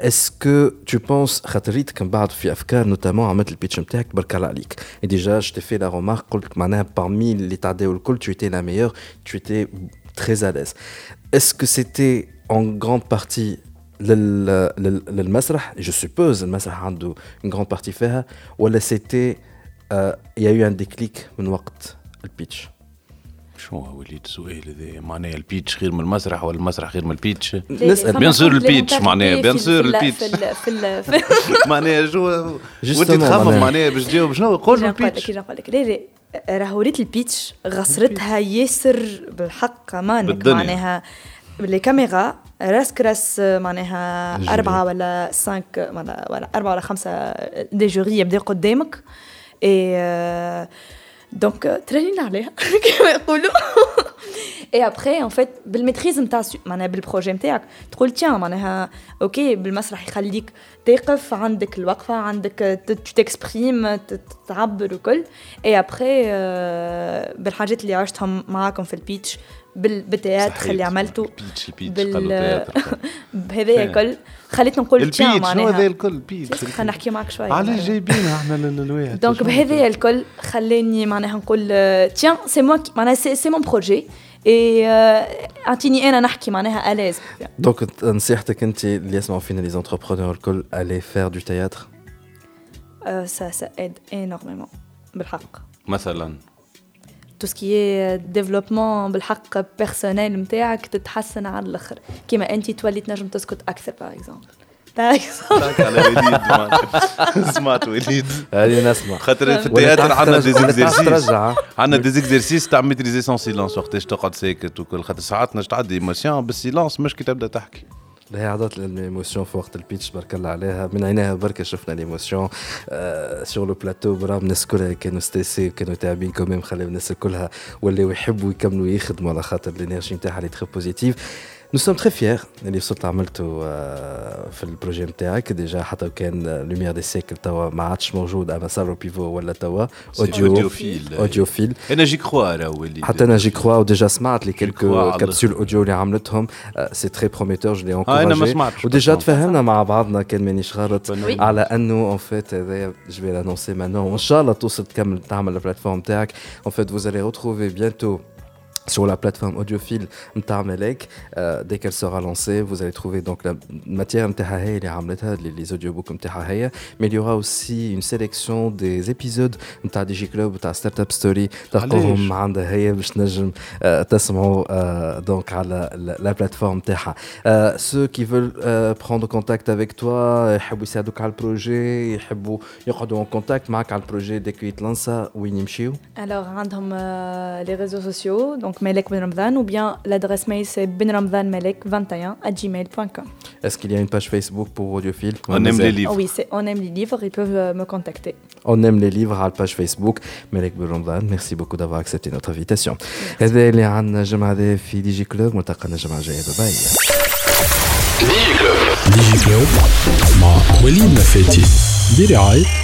[SPEAKER 1] اسكو تو بونس خاطريتك من بعد في افكار نوتامون عملت البيتش نتاعك تبارك الله عليك اي ديجا جو في لا رومارك قلت معناها بارمي اللي تعداو الكل tu étais la meilleure tu étais très à l'aise est-ce que c'était en grande partie لل... لل... للمسرح. Je suppose المسرح عنده une grande partie فيها ولا y a eu un déclic من وقت ال pitch؟
[SPEAKER 3] شنو هو وليد السؤال هذا؟ معناها ال pitch خير من المسرح ولا المسرح خير من ال
[SPEAKER 1] pitch؟
[SPEAKER 3] نسأل. bien sûr ال pitch معناها bien
[SPEAKER 5] sûr ال pitch.
[SPEAKER 3] معناها شو وانت تخمم
[SPEAKER 1] معناها.
[SPEAKER 3] باش تجاوب شنو قول
[SPEAKER 5] ال
[SPEAKER 3] pitch.
[SPEAKER 5] كي نقول لك. لا لا راهو ريت ال pitch غصرتها ياسر بالحق مانك
[SPEAKER 3] بالدنيا.
[SPEAKER 5] معناها. les caméras راسك راس معناها. أربعة ولا cinq ولا ولا أربعة ولا خمسة des jurys يبداو قدامك. et donc ترينينا عليها كما يقولوا. et après en fait بال maîtrise نتاع معناها بال projet نتاعك تقول tiens معناها OK بالمسرح يخليك تقف عندك الوقفة عندك ت exprime تعبر وكل. اي ابخي بالحاجات اللي عشتهم معاكم في ال pitch بال- بال théâtre اللي عملته
[SPEAKER 3] ال pitch
[SPEAKER 5] ال
[SPEAKER 3] pitch بال-
[SPEAKER 5] théâtre
[SPEAKER 3] بهذايا.
[SPEAKER 5] الكل. خليتني نقول ال
[SPEAKER 3] pitch شنو هذا
[SPEAKER 5] معناها
[SPEAKER 3] الكل ال pitch
[SPEAKER 5] خلينا نحكي معك شوية.
[SPEAKER 3] علاش
[SPEAKER 5] معناها.
[SPEAKER 3] جايبينها إحنا لل- للواحد donc
[SPEAKER 5] بهذايا الكل خلاني معناها نقول tiens c'est moi معناها c'est c'est mon projet et أعطيني أنا نحكي معناها à
[SPEAKER 1] l'aise donc نصيحتك أنت اللي يسمعوا فينا les entrepreneurs الكل aller faire du théâtre؟
[SPEAKER 5] ça ça aide énormément بالحق.
[SPEAKER 3] مثلا.
[SPEAKER 5] tout ce qui développement بالحق personnel نتاعك تتحسن على الآخر. كيما انت تولي تنجم تسكت أكثر par
[SPEAKER 3] exemple على وليد سمعت وليد
[SPEAKER 1] هذه نسمع.
[SPEAKER 3] خاطر في ال
[SPEAKER 1] théâtre
[SPEAKER 3] عندنا des
[SPEAKER 1] exercices
[SPEAKER 3] عندنا des exercices تاع maîtriser son silence وقتاش تقعد ساكت وكل. خاطر ساعات نجم تعدي émotion بال silence مش كي تبدأ تحكي.
[SPEAKER 1] هي عضات الايموسيون في وقت البيتش بارك الله عليها. من عينيها بركة شفنا الايموسيون سور لو بلاتو برا الناس كلها كانوا ستيسي كانوا تعبين كوميم خلاو الناس كلها ولاو يحبوا يكملوا يخدموا على خاطر الإنرجي نتاعها اللي تخي بوزيتيف نو سوم تري فيير اللي وصلت عملته آه، في البروجي نتاعك ديجا حتى كان لوميير دي سيكل توا ما عادش موجود اما صار بيفو ولا توا اوديو
[SPEAKER 3] أوديوفيل.
[SPEAKER 1] اوديو فيل
[SPEAKER 3] انا جي كخوا راه وليد
[SPEAKER 1] حتى انا جي كخوا وديجا سمعت لي
[SPEAKER 3] كخوا
[SPEAKER 1] كيلكو
[SPEAKER 3] على-
[SPEAKER 1] كابسول اوديو اللي عملتهم سي تري بروميتور جو لي
[SPEAKER 3] اه انا ما
[SPEAKER 1] انكوراجي
[SPEAKER 3] سمعتش
[SPEAKER 1] وديجا تفاهمنا مع بعضنا كان مانيش غلط
[SPEAKER 3] Oui.
[SPEAKER 1] على انه ان فيت هذايا جو في لانونسي مانون وان شاء الله توصل تكمل تعمل البلاتفورم تاعك ان فيت vous allez retrouver bientôt sur la plateforme audiophile نتاع ملاك euh, dès qu'elle sera lancée vous allez trouver donc la matière نتاعها هي اللي عملتها les, les audiobooks نتاعها هي mais il y aura aussi une sélection des épisodes نتاع دي جي كلوب نتاع ستارت اب ستوري تلقوهم عندها هي باش تنجم آه، تسمعوا آه، دونك على لا- لا بلاتفورم تاعها آه، ceux qui veulent euh, prendre contact avec toi يحبوا يساعدوك على البروجي يحبوا يقعدوا en contact معك على البروجي ديك يتلانسا وين يمشيو
[SPEAKER 5] Alors, عندهم les réseaux sociaux, donc Melek Ben Ramzan, ou bien l'adresse mail c'est benramzanmelek21 à gmail.com.
[SPEAKER 1] Est-ce qu'il y a une page Facebook pour Audiophile
[SPEAKER 3] On aime les livres.
[SPEAKER 5] Oh oui, c'est on aime les livres, ils peuvent euh, me contacter.
[SPEAKER 1] On aime les livres à la page Facebook Melek Bouromdan merci beaucoup d'avoir accepté notre invitation هذا اللي عندنا الجمعة هذا في دي جي كلوب ملتقانا الجمعة الجاية باي
[SPEAKER 2] ديجي كلوب مع وليد نفاتي برعاية